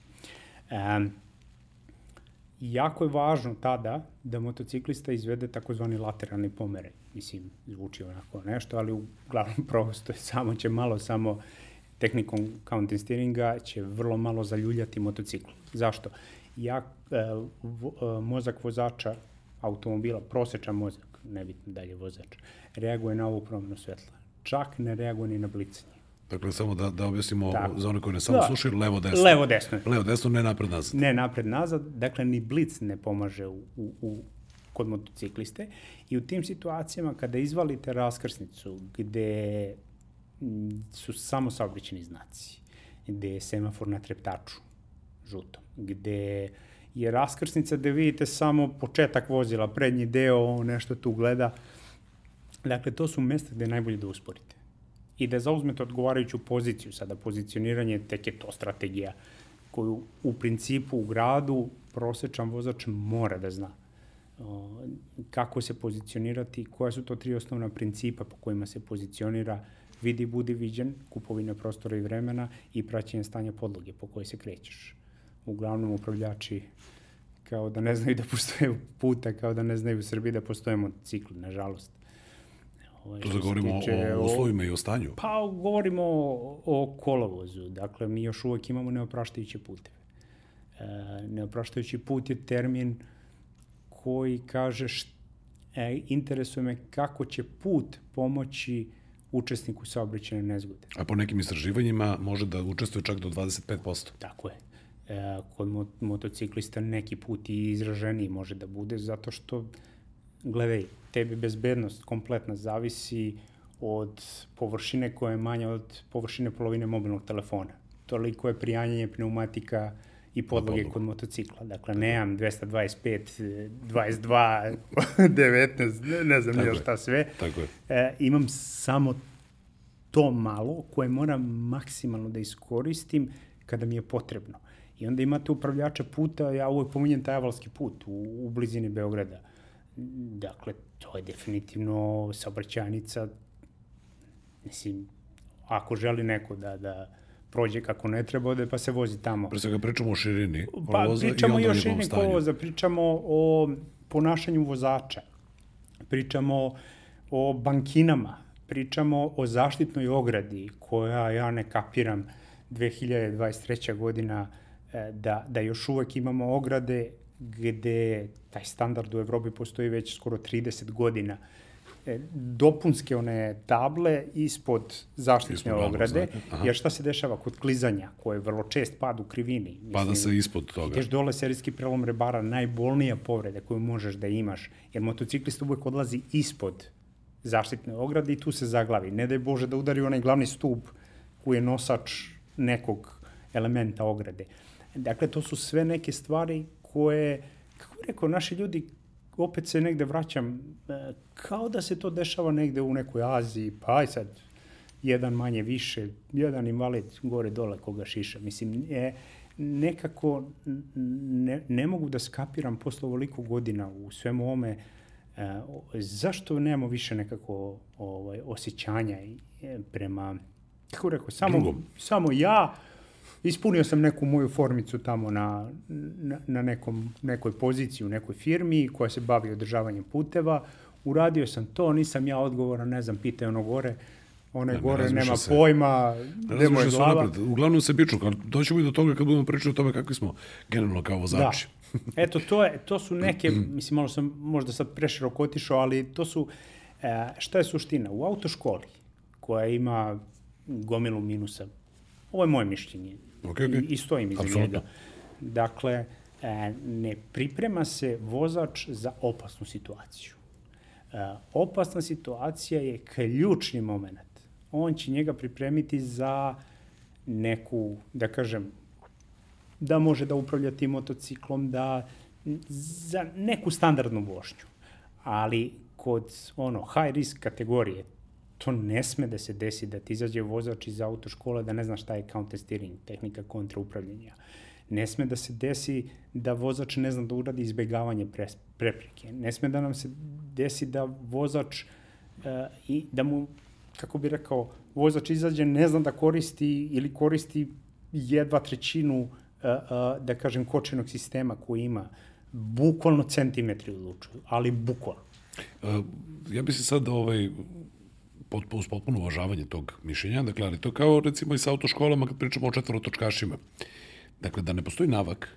Speaker 2: Um, jako je važno tada da motociklista izvede takozvani lateralni pomeraj. Mislim, zvuči onako nešto, ali uglavnom prosto je samo će malo samo tehnikom counting steeringa će vrlo malo zaljuljati motocikl. Zašto? Ja, e, vo, e, mozak vozača automobila, prosečan mozak, nebitno da li je vozač, reaguje na ovu promenu svetla. Čak ne reaguje ni na blicanje.
Speaker 1: Dakle, samo da, da objasnimo
Speaker 2: Tako.
Speaker 1: za one koji ne samo
Speaker 2: Da.
Speaker 1: slušaju, levo, desno.
Speaker 2: Levo, desno.
Speaker 1: Levo, desno, ne napred, nazad.
Speaker 2: ne napred nazad, dakle ni blic ne pomaže u, u, u kod motocikliste i u tim situacijama kada izvalite raskrsnicu gde su samo saobraćeni znaci, gde je semafor na treptaču žutom, gde je raskrsnica gde vidite samo početak vozila, prednji deo, nešto tu gleda. Dakle, to su mesta gde je najbolje da usporite i da zauzmete odgovarajuću poziciju. Sada pozicioniranje, tek je to strategija koju u principu u gradu prosečan vozač mora da zna. kako se pozicionirati, koja su to tri osnovna principa po kojima se pozicionira vidi, budi viđen, kupovina prostora i vremena i praćenje stanja podloge po kojoj se krećeš. Uglavnom upravljači kao da ne znaju da postoje puta, kao da ne znaju u Srbiji da postoje motocikli, nažalost.
Speaker 1: Ovaj, to da govorimo tiče, o, o uslovima i o stanju?
Speaker 2: Pa govorimo o, o kolovozu. Dakle, mi još uvek imamo neopraštajuće puteve. E, neopraštajući put je termin koji kaže št, e, interesuje me kako će put pomoći učesniku saobraćajne nezgode.
Speaker 1: A po nekim istraživanjima može da učestvuje čak do 25%.
Speaker 2: Tako je. E, kod mo motociklista neki put i izraženiji može da bude, zato što, gledaj, tebi bezbednost kompletna zavisi od površine koja je manja od površine polovine mobilnog telefona. Toliko je prijanjanje pneumatika i podloge kod motocikla. Dakle, nemam 225, 22, 19, ne, ne znam Tako još šta sve.
Speaker 1: Tako je.
Speaker 2: E, imam samo to malo koje moram maksimalno da iskoristim kada mi je potrebno. I onda imate upravljača puta, ja uvek pominjem taj avalski put u, u blizini Beograda. Dakle, to je definitivno saobraćajnica, mislim, ako želi neko da, da prođe kako ne treba, ode pa se vozi tamo.
Speaker 1: Pre svega pričamo o širini
Speaker 2: pa, pričamo i o širini kolovoza, pričamo o ponašanju vozača, pričamo o bankinama, pričamo o zaštitnoj ogradi koja ja ne kapiram 2023. godina e, da, da još uvek imamo ograde gde taj standard u Evropi postoji već skoro 30 godina. E, dopunske one table ispod zaštitne ispod ograde, jer šta se dešava kod klizanja, koje je vrlo čest pad u krivini.
Speaker 1: Mislim, Pada se ispod toga.
Speaker 2: Ideš dole serijski prelom rebara, najbolnija povreda koju možeš da imaš, jer motociklista uvek odlazi ispod zaštitne ograde i tu se zaglavi. Ne daj Bože da udari onaj glavni stup koji je nosač nekog elementa ograde. Dakle, to su sve neke stvari koje, kako bih rekao, naši ljudi, opet se negde vraćam, e, kao da se to dešava negde u nekoj Aziji, pa aj sad, jedan manje više, jedan invalid gore dole koga šiša. Mislim, je, nekako ne, ne mogu da skapiram posle ovoliko godina u svemu ovome e, zašto nemamo više nekako ovaj, osjećanja e, prema, kako rekao, samo, Drugom. samo ja, ispunio sam neku moju formicu tamo na, na, na nekom, nekoj poziciji u nekoj firmi koja se bavi održavanjem puteva, uradio sam to, nisam ja odgovoran, ne znam, pitaj ono gore, one ne, gore ne nema se. pojma, gde mu je glava. Napred.
Speaker 1: Uglavnom se biču, doćemo i do toga kad budemo pričali o tome kakvi smo generalno kao vozači.
Speaker 2: Da. Eto, to, je, to su neke, mislim, malo sam možda sad preširoko otišao, ali to su, e, šta je suština? U autoškoli, koja ima gomilu minusa, ovo je moje mišljenje,
Speaker 1: okay, okay.
Speaker 2: I, i stojim iza Absolutno. njega. Dakle, e, ne priprema se vozač za opasnu situaciju. E, opasna situacija je ključni moment. On će njega pripremiti za neku, da kažem, da može da upravlja tim motociklom, da za neku standardnu vožnju. Ali kod ono high risk kategorije, to ne sme da se desi da ti izađe vozač iz autoškole da ne zna šta je counter steering, tehnika kontraupravljanja. Ne sme da se desi da vozač ne zna da uradi izbegavanje pre, prepreke. Ne sme da nam se desi da vozač uh, i da mu, kako bi rekao, vozač izađe, ne zna da koristi ili koristi jedva trećinu, uh, uh, da kažem, kočenog sistema koji ima. Bukvalno centimetri odlučuju, ali bukvalno.
Speaker 1: Uh, ja bi se sad ovaj, uz potpuno uvažavanje tog mišljenja, dakle, ali to kao recimo i sa autoškolama kad pričamo o četvorotočkašima. Dakle, da ne postoji navak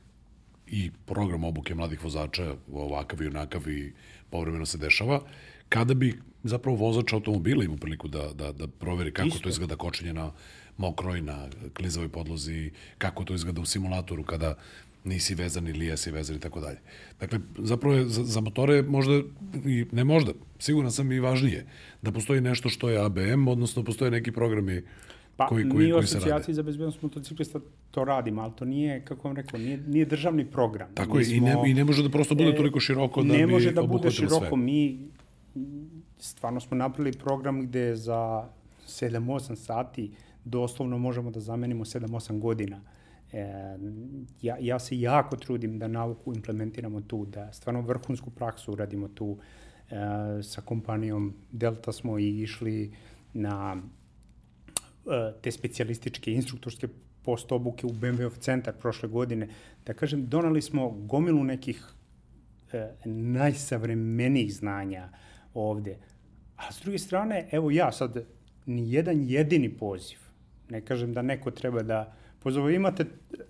Speaker 1: i program obuke mladih vozača ovakav i onakav i povremeno se dešava, kada bi zapravo vozač automobila imao priliku da, da, da proveri kako Isto. to izgleda kočenje na mokroj, na klizavoj podlozi, kako to izgleda u simulatoru kada nisi vezan ili jesi vezan i tako dalje. Dakle, zapravo je za, za motore možda, i ne možda, siguran sam i važnije, da postoji nešto što je ABM, odnosno postoje neki programi
Speaker 2: Pa,
Speaker 1: koji,
Speaker 2: koji, mi u asocijaciji za bezbednost motociklista to radimo, ali to nije, kako vam rekao, nije, nije državni program.
Speaker 1: Tako mi je, smo, i, ne, i ne može da prosto bude e, toliko široko da bi
Speaker 2: Ne može da bude široko, sve. mi stvarno smo napravili program gde za 7-8 sati doslovno možemo da zamenimo 7-8 godina E, ja, ja se jako trudim da nauku implementiramo tu, da stvarno vrhunsku praksu uradimo tu. E, sa kompanijom Delta smo i išli na e, te specijalističke instruktorske post obuke u BMW centar prošle godine. Da kažem, donali smo gomilu nekih e, najsavremenijih znanja ovde. A s druge strane, evo ja sad, ni jedan jedini poziv, ne kažem da neko treba da pozove, imate,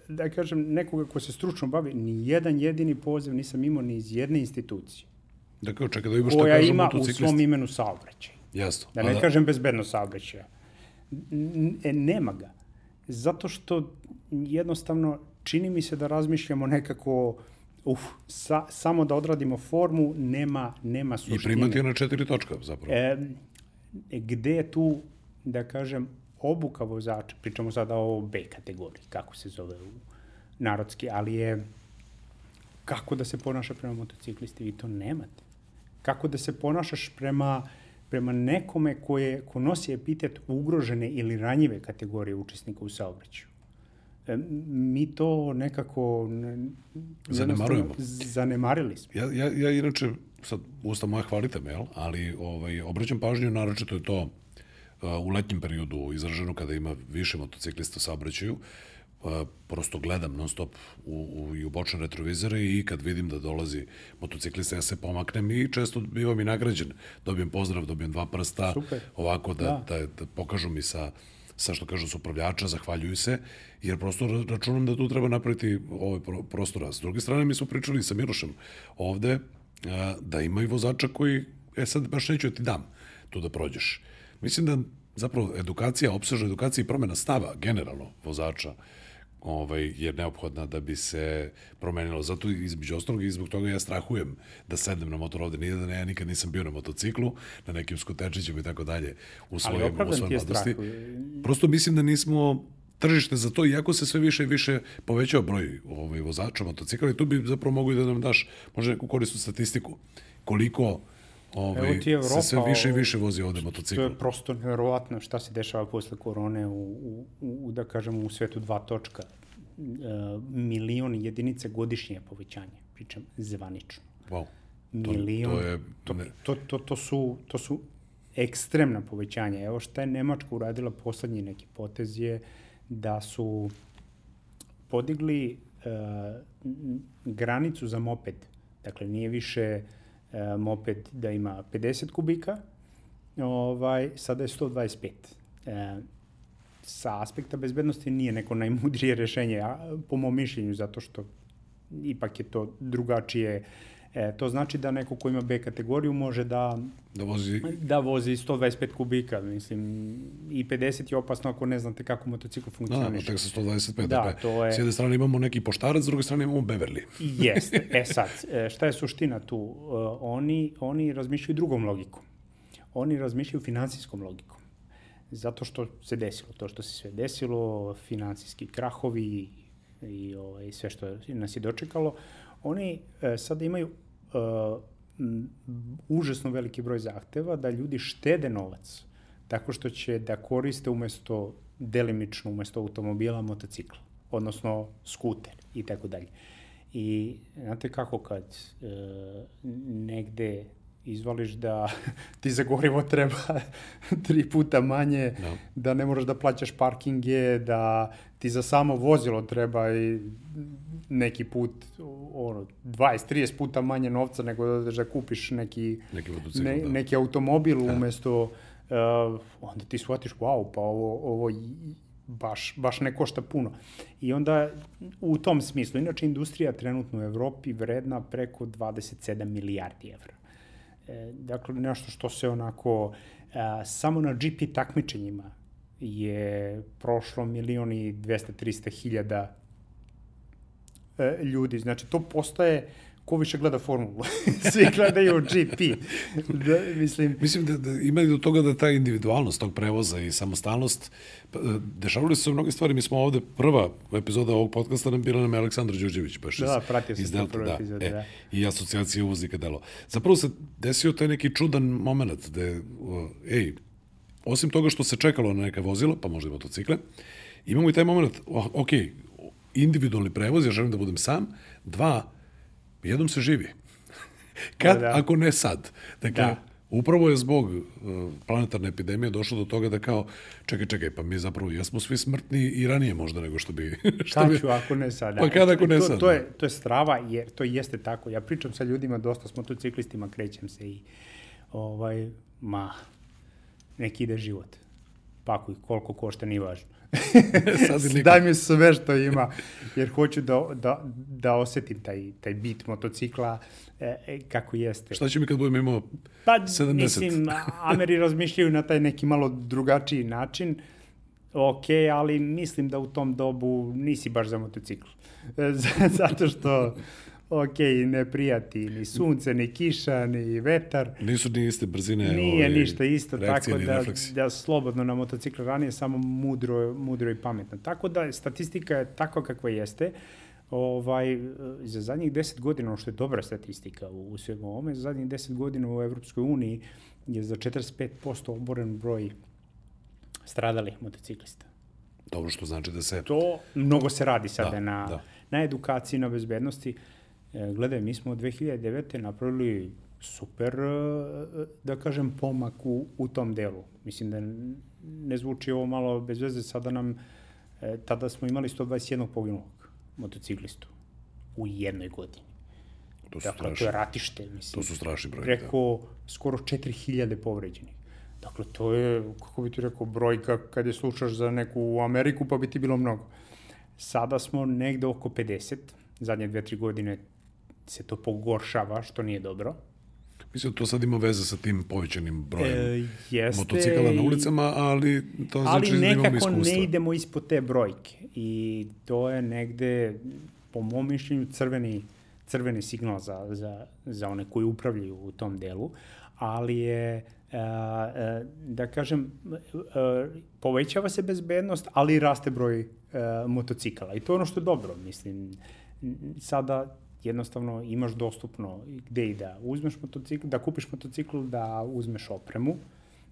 Speaker 2: da kažem, nekoga ko se stručno bavi, ni jedan jedini poziv nisam imao ni iz jedne institucije.
Speaker 1: Dakle, čekaj da imaš šta
Speaker 2: Koja
Speaker 1: kažu
Speaker 2: ima u svom imenu saobraćaj.
Speaker 1: Jasno.
Speaker 2: Da ne kažem bezbedno saobraćaja. E, nema ga. Zato što jednostavno čini mi se da razmišljamo nekako uf, sa, samo da odradimo formu, nema, nema
Speaker 1: I
Speaker 2: suštine.
Speaker 1: primati je na četiri točka, zapravo.
Speaker 2: E, gde je tu, da kažem, obuka vozača, pričamo sada o B kategoriji, kako se zove u narodski, ali je kako da se ponaša prema motociklisti, vi to nemate. Kako da se ponašaš prema, prema nekome koje, ko nosi epitet ugrožene ili ranjive kategorije učesnika u saobraćaju. E, mi to nekako ne,
Speaker 1: Zanemarujemo.
Speaker 2: Zanemarili smo.
Speaker 1: Ja, ja, ja inače, sad, usta moja hvalite me, jel? ali ovaj, obraćam pažnju, naročito je to u letnjem periodu izraženo kada ima više motociklista u saobraćaju, prosto gledam non stop u, u, i u bočne retrovizore i kad vidim da dolazi motociklista, ja se pomaknem i često bivam i nagrađen. Dobijem pozdrav, dobijem dva prsta,
Speaker 2: Super.
Speaker 1: ovako da,
Speaker 2: Da.
Speaker 1: da. Da, pokažu mi sa sa što kažu supravljača, zahvaljuju se, jer prosto ra- računam da tu treba napraviti ovaj pro- prostora. S druge strane, mi smo pričali sa Milošem ovde, da ima i vozača koji, e sad baš neću da ti dam tu da prođeš. Mislim da zapravo edukacija, opsežna edukacija i promena stava generalno vozača ovaj, je neophodna da bi se promenilo. Zato između ostalog i zbog toga ja strahujem da sednem na motor ovde. Nije da ne, ja nikad nisam bio na motociklu, na nekim skuterčićima i tako dalje u svojoj mladosti. Prosto mislim da nismo tržište za to, iako se sve više i više povećao broj ovaj, vozača motocikla i tu bi zapravo mogu da nam daš možda neku korisnu statistiku. Koliko ovaj,
Speaker 2: Evo ti Evropa,
Speaker 1: se sve više i više vozi ovde
Speaker 2: To
Speaker 1: motocikla.
Speaker 2: je prosto nevjerovatno šta se dešava posle korone u, u, u da kažemo, u svetu dva točka. E, milion jedinica godišnje je povećanje, pričam zvanično.
Speaker 1: Wow.
Speaker 2: Milion.
Speaker 1: to je-
Speaker 2: to, to, to, to, su, to su ekstremna povećanja. Evo šta je Nemačka uradila poslednji neki potez je da su podigli e, granicu za moped. Dakle, nije više e, moped da ima 50 kubika, ovaj, sada je 125. E, sa aspekta bezbednosti nije neko najmudrije rešenje, a, po mom mišljenju, zato što ipak je to drugačije. E, to znači da neko ko ima B kategoriju može da
Speaker 1: Da vozi
Speaker 2: da vozi 125 kubika, mislim, i 50 je opasno ako ne znate kako motocikl
Speaker 1: Da, da,
Speaker 2: funkcioniše.
Speaker 1: tek sa 125.
Speaker 2: Da,
Speaker 1: dakle,
Speaker 2: to je-
Speaker 1: S jedne strane imamo neki poštarac, s druge strane imamo Beverly.
Speaker 2: Jeste. E sad, e, šta je suština tu? E, Oni, oni razmišljaju drugom logikom. Oni razmišljaju finansijskom logikom. Zato što se desilo to što se sve desilo, finansijski krahovi i ovaj, sve što nas je dočekalo, oni e, sada imaju e, užasno veliki broj zahteva da ljudi štede novac tako što će da koriste umesto delimično umesto automobila motocikl, odnosno skuter i tako dalje. I znate kako kad e, negde izvališ da ti za gorivo treba tri puta manje,
Speaker 1: Da.
Speaker 2: da ne moraš da plaćaš parkinge, da ti za samo vozilo treba i neki put ono 20-30 puta manje novca nego da odeš da kupiš neki
Speaker 1: Neki
Speaker 2: ne,
Speaker 1: da.
Speaker 2: neki automobil umesto uh, onda ti shvatiš wow pa ovo ovo baš baš ne košta puno. I onda u tom smislu inače industrija trenutno u Evropi vredna preko 27 milijardi evra. E, dakle, nešto što se onako, a, samo na GP takmičenjima je prošlo milion i 200-300 hiljada e, ljudi. Znači, to postaje ko više gleda formulu. Svi gledaju GP. Da, mislim,
Speaker 1: Mislim da, da ima i do toga da ta individualnost tog prevoza i samostalnost, pa, e, dešavali su se mnoge stvari, mi smo ovde, prva epizoda ovog podcasta nam bila nam je Aleksandar Đurđević, baš
Speaker 2: Da,
Speaker 1: iz,
Speaker 2: pratio sam
Speaker 1: iz Delta,
Speaker 2: prvu
Speaker 1: da,
Speaker 2: epizodu,
Speaker 1: e,
Speaker 2: da.
Speaker 1: i asocijacija uvoznika delo. Zapravo se desio taj neki čudan moment da je, o, ej, osim toga što se čekalo na neka vozila, pa možda i motocikle, imamo i taj moment, ok, individualni prevoz, ja želim da budem sam. Dva, jednom se živi. Kad,
Speaker 2: Da, da.
Speaker 1: ako ne sad. Dakle,
Speaker 2: Da.
Speaker 1: upravo je zbog uh, planetarne epidemije došlo do toga da kao, čekaj, čekaj, pa mi zapravo jesmo svi smrtni i ranije možda nego što bi...
Speaker 2: Šta
Speaker 1: bi
Speaker 2: ću ako ne sada?
Speaker 1: Pa kad ako ne
Speaker 2: to,
Speaker 1: sad,
Speaker 2: To
Speaker 1: da.
Speaker 2: je, to je strava, jer to jeste tako. Ja pričam sa ljudima, dosta s motociklistima, krećem se i ovaj, ma, neki ide život. Pakuj, koliko košta, nije važno. Daj mi sve što ima, jer hoću da, da, da osetim taj, taj bit motocikla e, e, kako jeste.
Speaker 1: Šta će mi kad budem imao
Speaker 2: Pa,
Speaker 1: 70?
Speaker 2: mislim, Ameri razmišljaju na taj neki malo drugačiji način, ok, ali mislim da u tom dobu nisi baš za motocikl. Zato što, ok, ne prijati ni sunce, ni kiša, ni vetar.
Speaker 1: Nisu ni iste brzine.
Speaker 2: Nije
Speaker 1: ovaj,
Speaker 2: ništa isto, tako da,
Speaker 1: refleksi.
Speaker 2: da slobodno na motocikl ranije samo mudro, mudro i pametno. Tako da statistika je takva kakva jeste. Ovaj, za zadnjih 10 godina, ono što je dobra statistika u, u svemu ovome, za zadnjih 10 godina u Evropskoj uniji je za 45% oboren broj stradalih motociklista.
Speaker 1: Dobro što znači da se...
Speaker 2: To mnogo se radi sada
Speaker 1: Da,
Speaker 2: na,
Speaker 1: da.
Speaker 2: na edukaciji, na bezbednosti. E, gledaj, mi smo od 2009. napravili super, e, da kažem, pomak u, u tom delu. Mislim da ne zvuči ovo malo bez veze, sada nam, e, tada smo imali 121 poginulog motociklistu u jednoj godini.
Speaker 1: To su
Speaker 2: Dakle, to je
Speaker 1: strašni,
Speaker 2: ratište, mislim
Speaker 1: to su strašni brojke. da.
Speaker 2: preko skoro 4000 povređenih. Dakle, to je, kako bi ti rekao, brojka kad je slušaš za neku u Ameriku, pa bi ti bilo mnogo. Sada smo negde oko 50, zadnje dve, tri godine se to pogoršava, što nije dobro.
Speaker 1: Mislim, to sad ima veze sa tim povećanim brojem
Speaker 2: E, jeste,
Speaker 1: motocikala na ulicama, ali to
Speaker 2: ali
Speaker 1: znači da imamo
Speaker 2: nekako
Speaker 1: iskustva.
Speaker 2: ne idemo ispod te brojke. I to je negde, po mom mišljenju, crveni, crveni signal za, za, za one koji upravljaju u tom delu, ali je, a, a, da kažem, a, povećava se bezbednost, ali raste broj motocikala. I to je ono što je dobro, mislim. Sada jednostavno imaš dostupno gde i da uzmeš motocikl, da kupiš motocikl, da uzmeš opremu.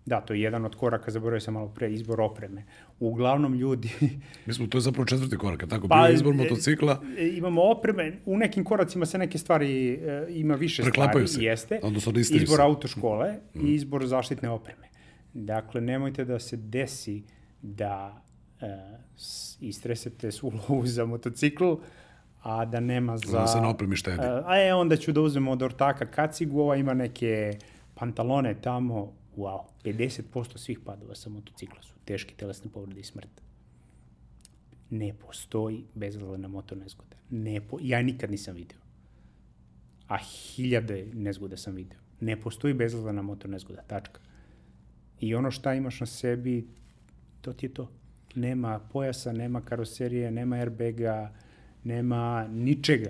Speaker 2: Da, to je jedan od koraka, zaboravio sam malo pre, izbor opreme. Uglavnom ljudi...
Speaker 1: Mi smo, to je zapravo četvrti korak, tako
Speaker 2: Pa,
Speaker 1: bio je izbor
Speaker 2: e,
Speaker 1: motocikla,
Speaker 2: e, imamo opreme, u nekim koracima se neke stvari, e, ima više
Speaker 1: Preklapaju
Speaker 2: stvari,
Speaker 1: se,
Speaker 2: jeste.
Speaker 1: odnosno
Speaker 2: Izbor
Speaker 1: se. Mm.
Speaker 2: autoškole i izbor zaštitne opreme. Dakle, nemojte da se desi da e, istresete svu lovu za motocikl, a da nema za...
Speaker 1: Da se na opremi štedi.
Speaker 2: A e, onda ću da uzmem od ortaka kacigu, ova ima neke pantalone tamo, wow, 50% svih padova sa motocikla su teške telesne povrede i smrt. Ne postoji bezazlena motor nezgoda. Ne po, ja nikad nisam video. A hiljade nezgoda sam video. Ne postoji bezazlena motor nezgoda, tačka. I ono šta imaš na sebi, to ti je to. Nema pojasa, nema karoserije, nema airbaga, nema ničega.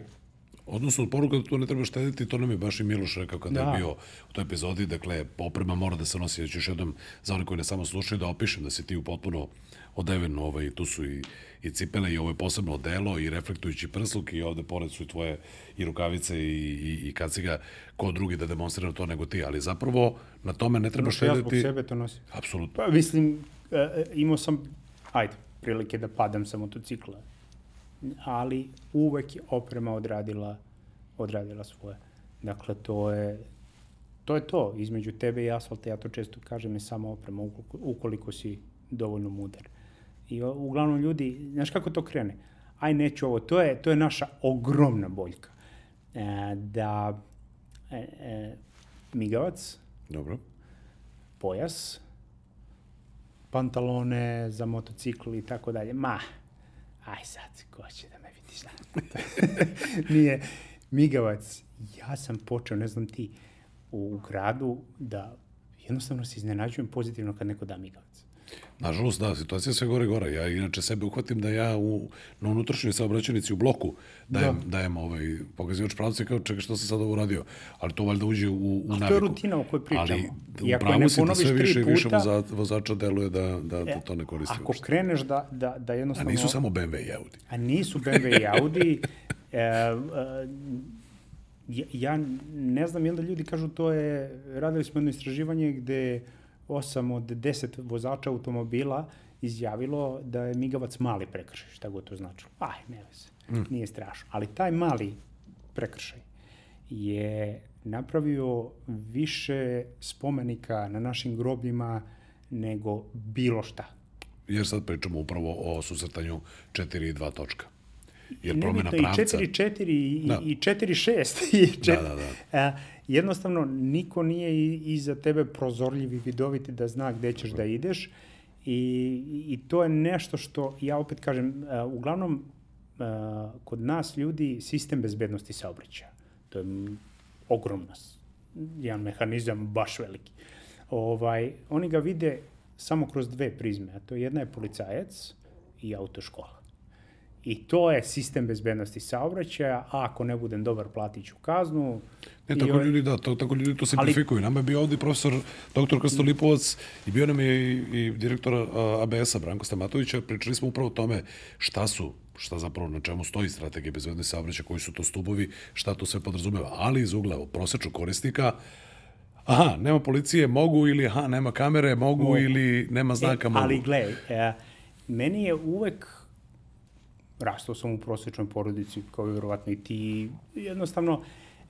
Speaker 1: Odnosno, poruka da tu ne treba štediti, to nam je baš i Miloš rekao kada
Speaker 2: Da.
Speaker 1: je bio u toj epizodi, dakle, oprema mora da se nosi, ja ću još jednom, za one koji ne samo slušaju, da opišem da si ti u potpuno odeven, ovaj, tu su i, i cipele i ovo je posebno odelo i reflektujući prsluk i ovde pored su i tvoje i rukavice i, i, i kaciga, ko drugi da demonstrira to nego ti, ali zapravo na tome ne treba
Speaker 2: Ono što ja zbog
Speaker 1: štediti.
Speaker 2: sebe to nosim.
Speaker 1: Apsolutno.
Speaker 2: Pa mislim, e, e, imao sam, ajde, prilike da padam sa motocikla, ali uvek je oprema odradila, odradila svoje. Dakle, to je, to je to. Između tebe i asfalta, ja to često kažem, je samo oprema, ukoliko, ukoliko si dovoljno mudar. I o, uglavnom ljudi, znaš kako to krene? Aj, neću ovo. To je, to je naša ogromna boljka. E, da e, e, migavac,
Speaker 1: Dobro.
Speaker 2: pojas, pantalone za motocikl i tako dalje. Ma, aj sad, ko će da me vidi šta? Nije, migavac, ja sam počeo, ne znam ti, u gradu da jednostavno se iznenađujem pozitivno kad neko da migavac.
Speaker 1: Nažalost, da, situacija je sve gore i gore. Ja inače sebe uhvatim da ja u, na unutrašnjoj saobraćanici u bloku dajem, da. dajem ovaj pokazivač pravca i kao čekaj što sam sad ovo uradio. Ali to valjda uđe u, u
Speaker 2: A to
Speaker 1: naviku.
Speaker 2: je rutina o kojoj pričamo.
Speaker 1: Ali
Speaker 2: I ako ne
Speaker 1: si da
Speaker 2: ponoviš
Speaker 1: sve
Speaker 2: tri
Speaker 1: više i više
Speaker 2: puta-
Speaker 1: voza, vozača deluje da, da, da to ne koristi
Speaker 2: Ako
Speaker 1: uopšte.
Speaker 2: kreneš da, da, da
Speaker 1: A
Speaker 2: jednostavno...
Speaker 1: nisu samo BMW i Audi.
Speaker 2: A nisu BMW i Audi. E, e, ja, ja ne znam, i onda ljudi kažu to je, radili smo jedno istraživanje gde 8 od 10 vozača automobila izjavilo da je migavac mali prekršaj, šta god to značilo. Aj, ne veze, mm. nije strašno. Ali taj mali prekršaj je napravio više spomenika na našim grobljima nego bilo šta.
Speaker 1: Jer sad pričamo upravo o susretanju 4 i 2 točka.
Speaker 2: Jer promena pravca... I 4 4 i, da. i 4 6. I 4, da, da, da. A, jednostavno, niko nije iza tebe prozorljiv i vidoviti da zna gde ćeš da ideš. I, I to je nešto što, ja opet kažem, uh, uglavnom, uh, kod nas ljudi sistem bezbednosti saobraćaja. To je ogromna jedan mehanizam baš veliki. Ovaj, oni ga vide samo kroz dve prizme, a to jedna je policajac i autoškola. I to je sistem bezbednosti saobraćaja, a ako ne budem dobar, platit ću kaznu.
Speaker 1: Ne, tako ljudi, da, to, tako ljudi to simplifikuju. Ali, Nama je bio ovde profesor dr. Kostolipovac i bio nam je i, i direktor ABS-a Branko Stamatovića. Pričali smo upravo o tome šta su šta zapravo na čemu stoji strategija bezbednosti saobraćaja, koji su to stubovi, šta to sve podrazumeva. Ali iz ugla prosečnog korisnika, aha, nema policije, mogu, ili aha, nema kamere, mogu, mogu. ili nema znaka, e, mogu.
Speaker 2: Ali gledaj, e, meni je uvek rastao sam u prosečnoj porodici, kao i verovatno i ti, jednostavno,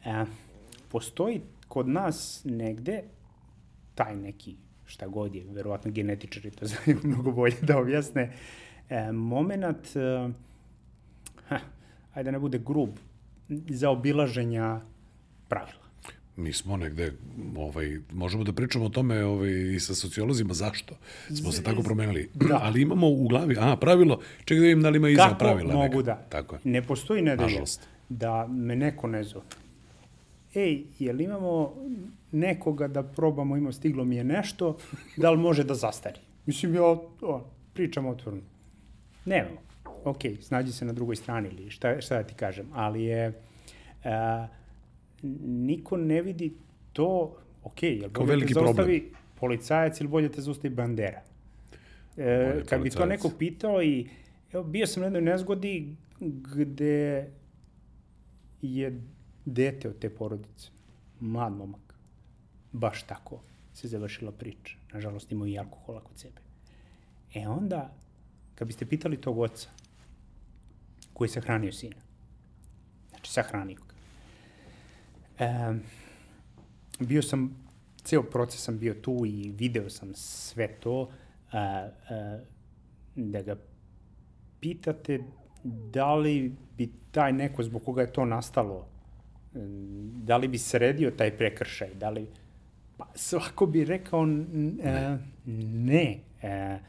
Speaker 2: e, postoji kod nas negde taj neki, šta god je, verovatno genetičari to znaju mnogo bolje da objasne, e, moment, e, ha, ajde da ne bude grub, za obilaženja pravila
Speaker 1: mi smo negde, ovaj, možemo da pričamo o tome ovaj, i sa sociolozima, zašto smo se tako promenili. Da. Ali imamo u glavi, a, pravilo, čekaj da vidim da li ima iza pravila.
Speaker 2: Kako mogu neka. da? Tako je. Ne postoji nedelja da me neko ne zove. Ej, jel imamo nekoga da probamo, ima stiglo mi je nešto, da li može da zastari? Mislim, ja o, pričam otvorno. Nemamo. Ok, snađi se na drugoj strani ili šta, šta da ti kažem, ali je... Uh, niko ne vidi to, ok, jel bolje veliki te zaustavi problem. policajac ili bolje te zaustavi bandera? E, kad bi to neko pitao i evo, bio sam na jednoj nezgodi gde je dete od te porodice, mlad momak, baš tako se završila priča. Nažalost imao i alkohola kod sebe. E onda, kad biste pitali tog oca, koji je sahranio sina, znači sahranio E, bio sam, ceo proces sam bio tu i video sam sve to, a, a, da ga pitate da li bi taj neko zbog koga je to nastalo, da li bi sredio taj prekršaj, da li... Pa svako bi rekao ne. ne. E,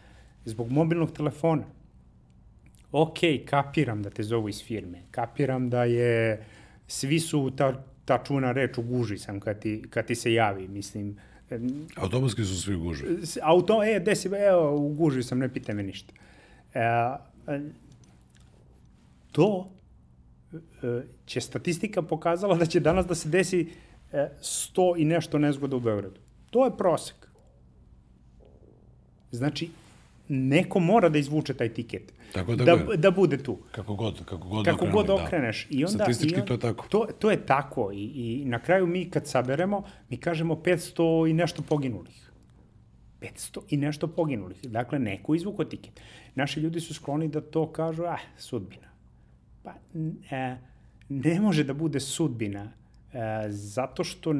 Speaker 2: zbog mobilnog telefona. Ok, kapiram da te zovu iz firme, kapiram da je, svi su ta ta čuna reč u guži sam kad ti, kad ti se javi, mislim.
Speaker 1: Automatski su svi u guži.
Speaker 2: Auto, e, desi, evo, u guži sam, ne pita me ništa. E, e, to e, će statistika pokazala da će danas da se desi e, 100 i nešto nezgoda u Beogradu. To je prosek. Znači, neko mora da izvuče taj tiket. Tako da, da, da bude tu.
Speaker 1: Kako god, kako god,
Speaker 2: kako
Speaker 1: god
Speaker 2: da. okreneš.
Speaker 1: Da. I onda, Statistički i on, to je tako.
Speaker 2: To, to je tako I, i na kraju mi kad saberemo, mi kažemo 500 i nešto poginulih. 500 i nešto poginulih. Dakle, neko izvuko tiket. Naši ljudi su skloni da to kažu, ah, sudbina. Pa, e, ne može da bude sudbina, e, zato što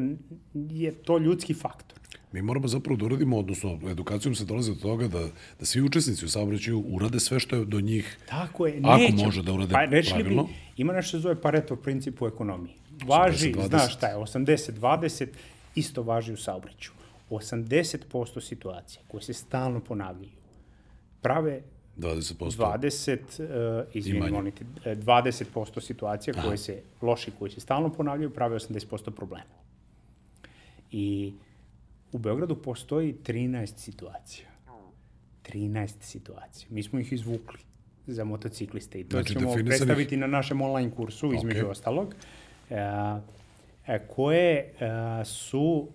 Speaker 2: je to ljudski faktor.
Speaker 1: Mi moramo zapravo da uradimo, odnosno edukacijom se dolazi do toga da, da svi učesnici u saobraćaju urade sve što je do njih,
Speaker 2: Tako je,
Speaker 1: ako neće. može da urade pa, pravilno. Bi,
Speaker 2: ima nešto se zove Pareto princip u ekonomiji. Važi, 80, znaš šta je, 80-20, isto važi u saobraćaju. 80% situacija koje se stalno ponavljaju prave
Speaker 1: 20%.
Speaker 2: 20, uh, izvini, monite, 20% situacija Aha. koje se, loši, koji se stalno ponavljaju, prave 80% problema. I u Beogradu postoji 13 situacija. 13 situacija. Mi smo ih izvukli za motocikliste i to znači, ćemo predstaviti na našem online kursu, okay. između ostalog, e, e, koje e, su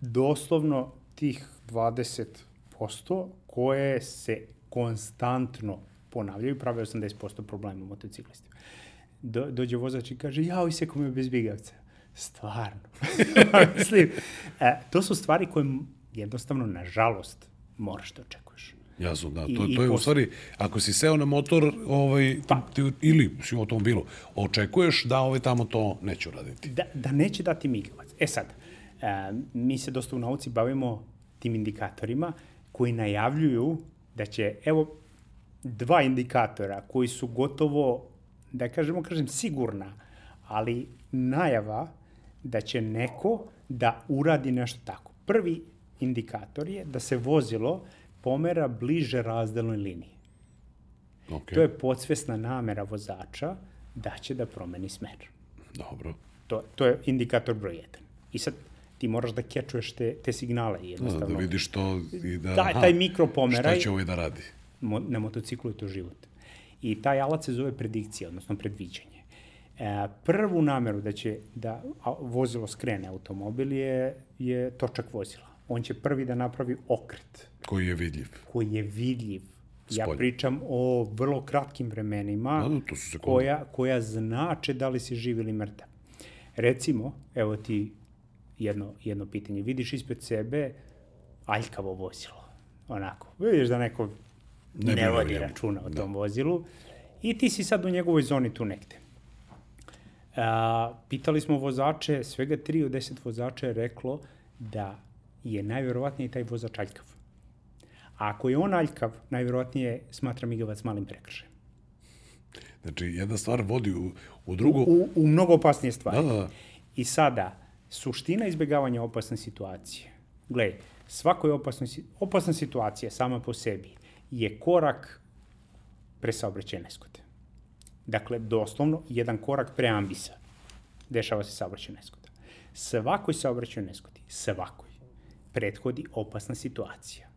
Speaker 2: doslovno tih 20% koje se konstantno ponavljaju, prave 80% problema motociklistima. Do, dođe vozač i kaže, jao, iseko me bez bigavca. Stvarno. Mislim, e, to su stvari koje jednostavno, nažalost, moraš da očekuješ.
Speaker 1: Jasno, da.
Speaker 2: I-
Speaker 1: To,
Speaker 2: i
Speaker 1: to je u stvari, ako si seo na motor ovaj,
Speaker 2: Pa.
Speaker 1: ti, ili si u automobilu, očekuješ da ovaj tamo to neće uraditi.
Speaker 2: Da, da neće dati migavac. E sad, e, mi se dosta u nauci bavimo tim indikatorima koji najavljuju da će, evo, dva indikatora koji su gotovo, da kažemo, kažem, sigurna, ali najava da će neko da uradi nešto tako. Prvi indikator je da se vozilo pomera bliže razdelnoj liniji.
Speaker 1: Okay.
Speaker 2: To je podsvesna namera vozača da će da promeni smer.
Speaker 1: Dobro.
Speaker 2: To, to je indikator broj 1. I sad ti moraš da kečuješ te, te signale
Speaker 1: Da,
Speaker 2: jednostavno.
Speaker 1: da vidiš to i da...
Speaker 2: Taj- taj mikropomeraj-
Speaker 1: Šta će ovaj da radi?
Speaker 2: Mo, na motociklu je to život. I taj alat se zove predikcija, odnosno predviđanje. E, prvu nameru da će da vozilo skrene automobil je, je točak vozila. On će prvi da napravi okret
Speaker 1: Koji je vidljiv.
Speaker 2: koji je vidljiv. Ja pričam o vrlo kratkim vremenima
Speaker 1: Da, da, to su sekunde.
Speaker 2: koja, koja znače da li si živ ili mrtav. Recimo, evo ti jedno, jedno pitanje. Vidiš ispred sebe aljkavo vozilo. Onako. Vidiš da neko
Speaker 1: Ne
Speaker 2: ne, vodi računa o
Speaker 1: Da.
Speaker 2: tom vozilu i ti si sad u njegovoj zoni tu negde. A, pitali smo vozače, svega 3 od 10 vozača je reklo da je najverovatnije taj vozač aljkav. A ako je on aljkav, najverovatnije smatra migavac malim prekršajem.
Speaker 1: Znači, jedna stvar vodi u, u drugu...
Speaker 2: U, u mnogo opasnije stvari.
Speaker 1: Da, da, da.
Speaker 2: I sada, suština izbjegavanja opasne situacije. Gledaj, svakoj opasnoj, si- opasna situacija sama po sebi je korak pre saobraćaja neskote. Dakle, doslovno, jedan korak pre ambisa. Dešava se saobraćaj neskota. Svakoj saobraćaj neskoti, svakoj, prethodi opasna situacija.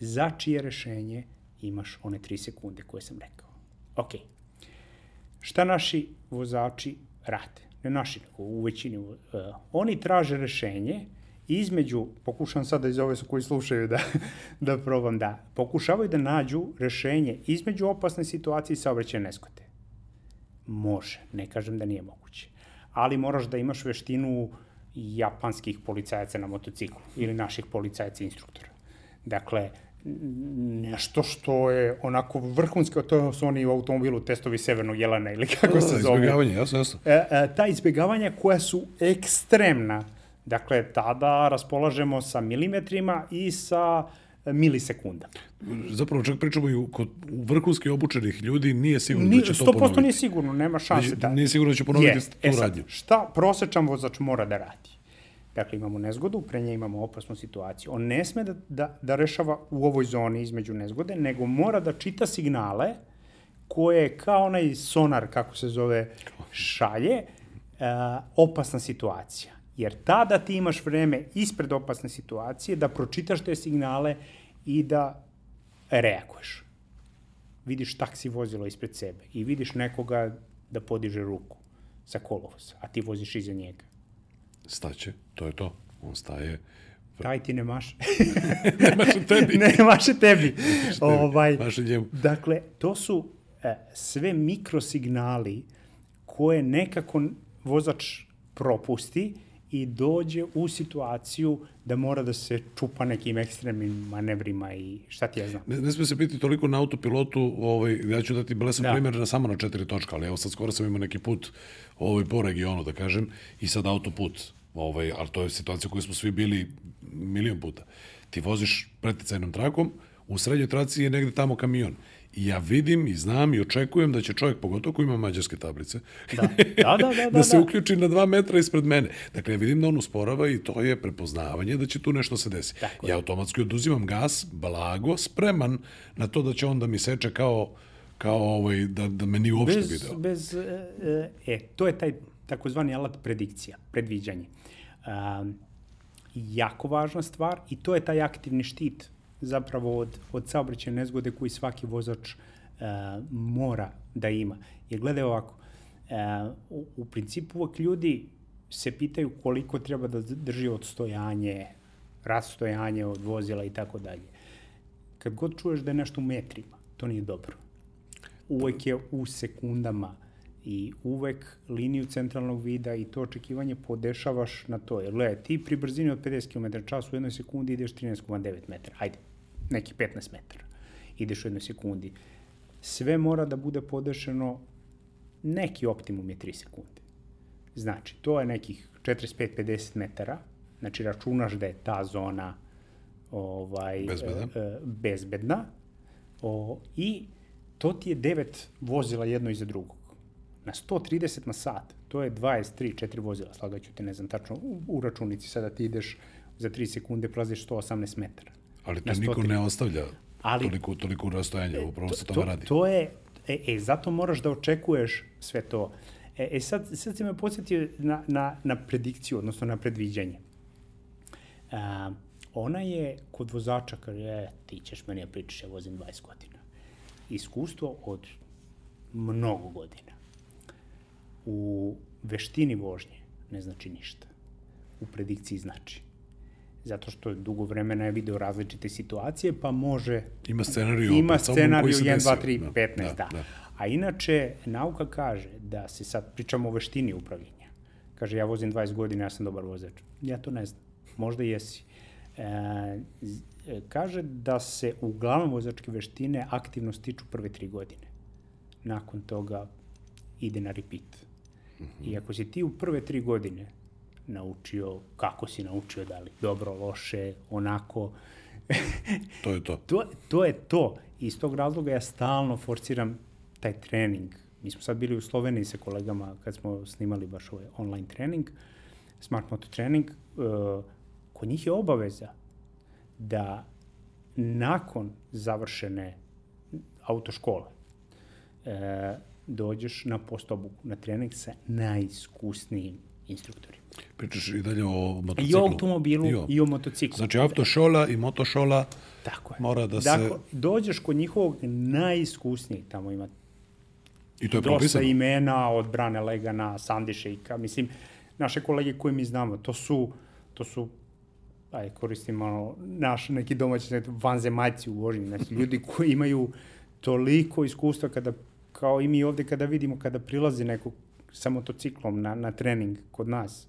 Speaker 2: Za čije rešenje imaš one 3 sekunde koje sam rekao. Okej. Šta naši vozači rade? Ne naši, nego u većini. Uh, oni traže rešenje između, pokušam sad da iz ove su koji slušaju da, da probam da, pokušavaju da nađu rešenje između opasne situacije i saobraćaja neskote. Može, ne kažem da nije moguće. Ali moraš da imaš veštinu japanskih policajaca na motociklu ili naših policajaca instruktora. Dakle, nešto što je onako vrhunsko, to su oni u automobilu testovi severnog jelena ili kako se
Speaker 1: da,
Speaker 2: zove.
Speaker 1: izbjegavanje, jasno, jasno.
Speaker 2: E, e, ta izbjegavanja koja su ekstremna, dakle, tada raspolažemo sa milimetrima i sa e, milisekunda.
Speaker 1: Zapravo čak pričamo i u, kod u vrhunski obučenih ljudi nije sigurno
Speaker 2: Ni,
Speaker 1: da će to
Speaker 2: 100%
Speaker 1: ponoviti.
Speaker 2: nije sigurno, nema šanse. Da,
Speaker 1: Nije sigurno da će ponoviti
Speaker 2: Jest.
Speaker 1: tu
Speaker 2: E sad,
Speaker 1: radnju.
Speaker 2: šta prosečan vozač mora da radi? Dakle, imamo nezgodu, pre nje imamo opasnu situaciju. On ne sme da, da, da rešava u ovoj zoni između nezgode, nego mora da čita signale koje kao onaj sonar, kako se zove, šalje, uh, opasna situacija. Jer tada ti imaš vreme ispred opasne situacije da pročitaš te signale i da reaguješ. Vidiš taksi vozilo ispred sebe i vidiš nekoga da podiže ruku sa kolovoza, a ti voziš iza njega.
Speaker 1: Staće, to je to. On staje.
Speaker 2: Taj ti ne maše.
Speaker 1: Nemaš tebi.
Speaker 2: ne maše tebi. ovaj,
Speaker 1: Maše njemu.
Speaker 2: dakle, to su e, sve mikrosignali koje nekako vozač propusti i dođe u situaciju da mora da se čupa nekim ekstremnim manevrima i šta ti ja znam.
Speaker 1: Ne, ne sme se biti toliko na autopilotu, ovaj, ja ću dati blesan
Speaker 2: Da.
Speaker 1: primjer na samo na četiri točka, ali evo sad skoro sam imao neki put ovaj, po regionu, da kažem, i sad autoput, ovaj, ali to je situacija koju smo svi bili milion puta. Ti voziš preticajnom trakom, u srednjoj traci je negde tamo kamion. I ja vidim i znam i očekujem da će čovjek, pogotovo ko ima mađarske tablice,
Speaker 2: Da, da, da, da,
Speaker 1: da se
Speaker 2: da.
Speaker 1: uključi na dva metra ispred mene. Dakle, ja vidim da on usporava i to je prepoznavanje da će tu nešto se desi.
Speaker 2: Tako je.
Speaker 1: ja automatski oduzimam gas, blago, spreman na to da će on da mi seče kao, kao ovaj, da, da me nije uopšte
Speaker 2: bez,
Speaker 1: video.
Speaker 2: bez, e, e, to je taj takozvani alat predikcija, predviđanje. Um, jako važna stvar i to je taj aktivni štit zapravo od, od saobraćajne nezgode koji svaki vozač uh, mora da ima. Jer gledaj ovako, uh, u, u principu uvek ljudi se pitaju koliko treba da drži odstojanje, rastojanje od vozila i tako dalje. Kad god čuješ da je nešto u metrima, to nije dobro uvek je u sekundama i uvek liniju centralnog vida i to očekivanje podešavaš na to. Jer gledaj, ti pri brzini od 50 km čas u jednoj sekundi ideš 13,9 metara. Ajde, neki 15 metara. ideš u jednoj sekundi. Sve mora da bude podešeno, neki optimum je 3 sekunde. Znači, to je nekih 45-50 metara, znači računaš da je ta zona ovaj,
Speaker 1: Bezbedna.
Speaker 2: e, e, bezbedna o, i to ti je devet vozila jedno iza drugog. Na 130 na sat, to je 23, 4 vozila, slagaću te, ne znam tačno, u, u računici sada ti ideš za 3 sekunde, prelaziš 118 metara.
Speaker 1: Ali te niko
Speaker 2: 130.
Speaker 1: ne ostavlja
Speaker 2: Ali-
Speaker 1: toliko, toliko rastojanja, upravo se
Speaker 2: to,
Speaker 1: tome radi.
Speaker 2: to je, e, e, zato moraš da očekuješ sve to. E, e sad, sad si me podsjetio na, na, na predikciju, odnosno na predviđanje. A, ona je kod vozača, kaže, e, ti ćeš meni ja pričaš, ja vozim 20 godina. Iskustvo od mnogo godina. U veštini vožnje ne znači ništa. U predikciji znači. Zato što dugo vremena je video različite situacije, pa može
Speaker 1: Ima scenariju
Speaker 2: ima scenariju
Speaker 1: se
Speaker 2: 1,
Speaker 1: desio.
Speaker 2: 2, 3,
Speaker 1: Da,
Speaker 2: 15, da,
Speaker 1: da, da.
Speaker 2: A inače, nauka kaže da se sad, pričamo o veštini upravljanja, kaže ja vozim 20 godina, ja sam dobar vozač. Ja to ne znam, možda jesi. E, e, kaže da se uglavnom vozačke veštine aktivno stiču prve tri godine. Nakon toga ide na repeat. I ako si ti u prve tri godine naučio, kako si naučio, da li dobro, loše, onako,
Speaker 1: To je to.
Speaker 2: to, to je to. I iz tog razloga ja stalno forciram taj trening. Mi smo sad bili u Sloveniji sa kolegama kad smo snimali baš ovaj online trening, Smart Moto trening. Uh, kod njih je obaveza da nakon završene autoškole e, dođeš na postobuku, na trening sa najiskusnijim instruktorima.
Speaker 1: Pričaš i dalje o motociklu.
Speaker 2: I o automobilu,
Speaker 1: I o-
Speaker 2: i o motociklu.
Speaker 1: Znači, autošola i motošola
Speaker 2: Tako je.
Speaker 1: mora da se...
Speaker 2: dakle, dođeš kod njihovog najiskusnijeg, tamo ima
Speaker 1: I to je
Speaker 2: dosta
Speaker 1: propisano.
Speaker 2: imena od Brane Legana, Sandi Šeika, mislim, naše kolege koje mi znamo, to su, to su aj koristim malo naš neki domaći net, vanzemaljci u vožnji, znači ljudi koji imaju toliko iskustva kada, kao i mi ovde kada vidimo, kada prilazi neko sa motociklom na, na trening kod nas,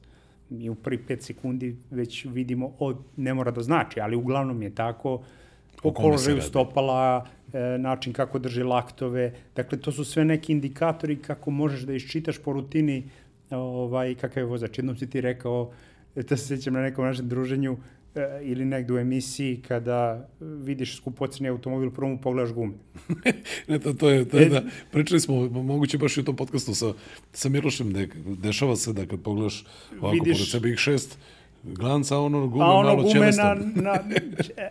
Speaker 2: mi u prvi pet sekundi već vidimo, o, ne mora da znači, ali uglavnom je tako, po položaju stopala, e, način kako drži laktove, dakle to su sve neki indikatori kako možeš da iščitaš po rutini ovaj, kakav je vozač. Jednom si ti rekao, e, to se sjećam na nekom našem druženju e, ili negde u emisiji kada vidiš skupoceni automobil, prvo mu pogledaš gume.
Speaker 1: Ne, to, to je, to je da, pričali smo, moguće baš i u tom podcastu sa, sa Milošem, da dešava se da kad pogledaš ovako
Speaker 2: Vidiš-
Speaker 1: pored sebe ih šest glanca, ono gume
Speaker 2: A ono
Speaker 1: malo
Speaker 2: gume na, na, e,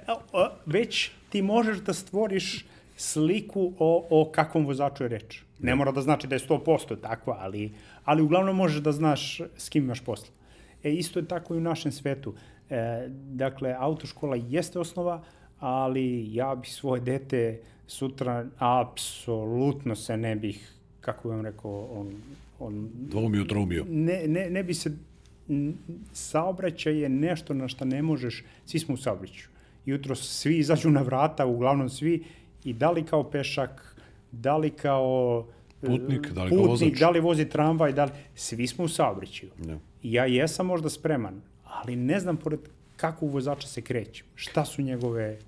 Speaker 2: već ti možeš da stvoriš sliku o, o kakvom vozaču je reč. Ne mora da znači da je 100% takva, ali, ali uglavnom možeš da znaš s kim imaš posla. E, isto je tako i u našem svetu. E, dakle, autoškola jeste osnova, ali ja bi svoje dete sutra apsolutno se ne bih, kako bih vam rekao, on, on
Speaker 1: Dvoumio, troumio.
Speaker 2: ne, ne, ne bi se saobraćaj je nešto na što ne možeš, svi smo u saobraćaju. Jutro svi izađu na vrata, uglavnom svi, i da li kao pešak, da li kao e,
Speaker 1: Putnik, da li kao
Speaker 2: putnik,
Speaker 1: vozač.
Speaker 2: da li vozi tramvaj, da li, svi smo u saobraćaju.
Speaker 1: Ja
Speaker 2: jesam možda spreman, ali ne znam pored kakvog vozača se krećem. Šta su njegove...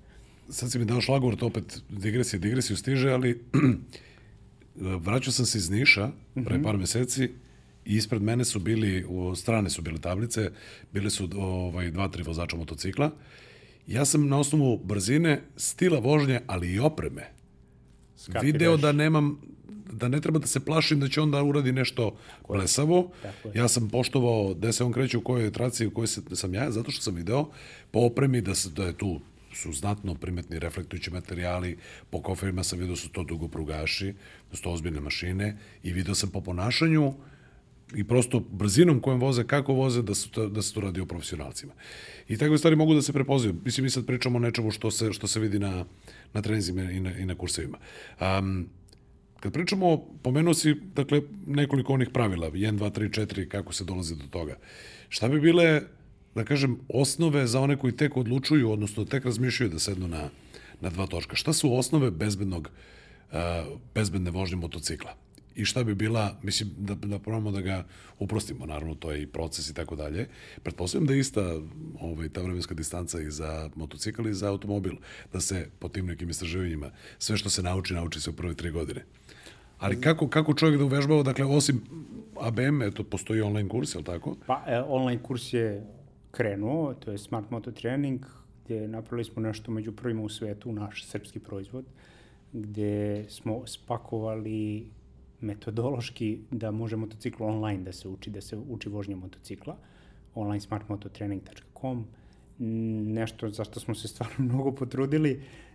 Speaker 1: Sad si mi dao šlagvort, opet digresija, digresiju stiže, ali vraćao sam se iz Niša pre par meseci i ispred mene su bili, u strane su bile tablice, bile su ovaj, dva, tri vozača motocikla. Ja sam na osnovu brzine, stila vožnje, ali i opreme, video
Speaker 2: skapiraš.
Speaker 1: da nemam da ne treba da se plašim da će onda uradi nešto.
Speaker 2: Tako je.
Speaker 1: Ja sam poštovao gde se on kreće u kojoj traci u kojoj se, sam ja, zato što sam video po opremi da, se, da je tu su znatno primetni reflektujući materijali, po koferima sam vidio da su to dugoprugaši, da su to ozbiljne mašine i video sam po ponašanju i prosto brzinom kojom voze, kako voze, da, su to, da se to radi o profesionalcima. I takve stvari mogu da se prepoznaju. Mislim, mi sad pričamo o nečemu što se, što se vidi na, na trenizima i na, i na kursevima. Um, kad pričamo, pomenuo si, dakle, nekoliko onih pravila, 1, 2, 3, 4, kako se dolazi do toga. Šta bi bile, da kažem, osnove za one koji tek odlučuju, odnosno tek razmišljaju da sednu na, na dva točka? Šta su osnove bezbednog, uh, bezbedne vožnje motocikla? i šta bi bila, mislim, da, da probamo da ga uprostimo, naravno, to je i proces i tako dalje. Pretpostavljam da je ista ovaj, ta vremenska distanca i za motocikl i za automobil, da se po tim nekim istraživanjima sve što se nauči, nauči se u prve tri godine. Ali kako, kako čovjek da uvežbava, dakle, osim ABM, eto, postoji online kurs, je li tako?
Speaker 2: Pa, e, online kurs je krenuo, to je Smart Moto Trening, gde napravili smo nešto među prvima u svetu, naš srpski proizvod, gde smo spakovali metodološki da može motocikl online da se uči, da se uči vožnja motocikla, online smartmototrening.com, nešto za što smo se stvarno mnogo potrudili. E,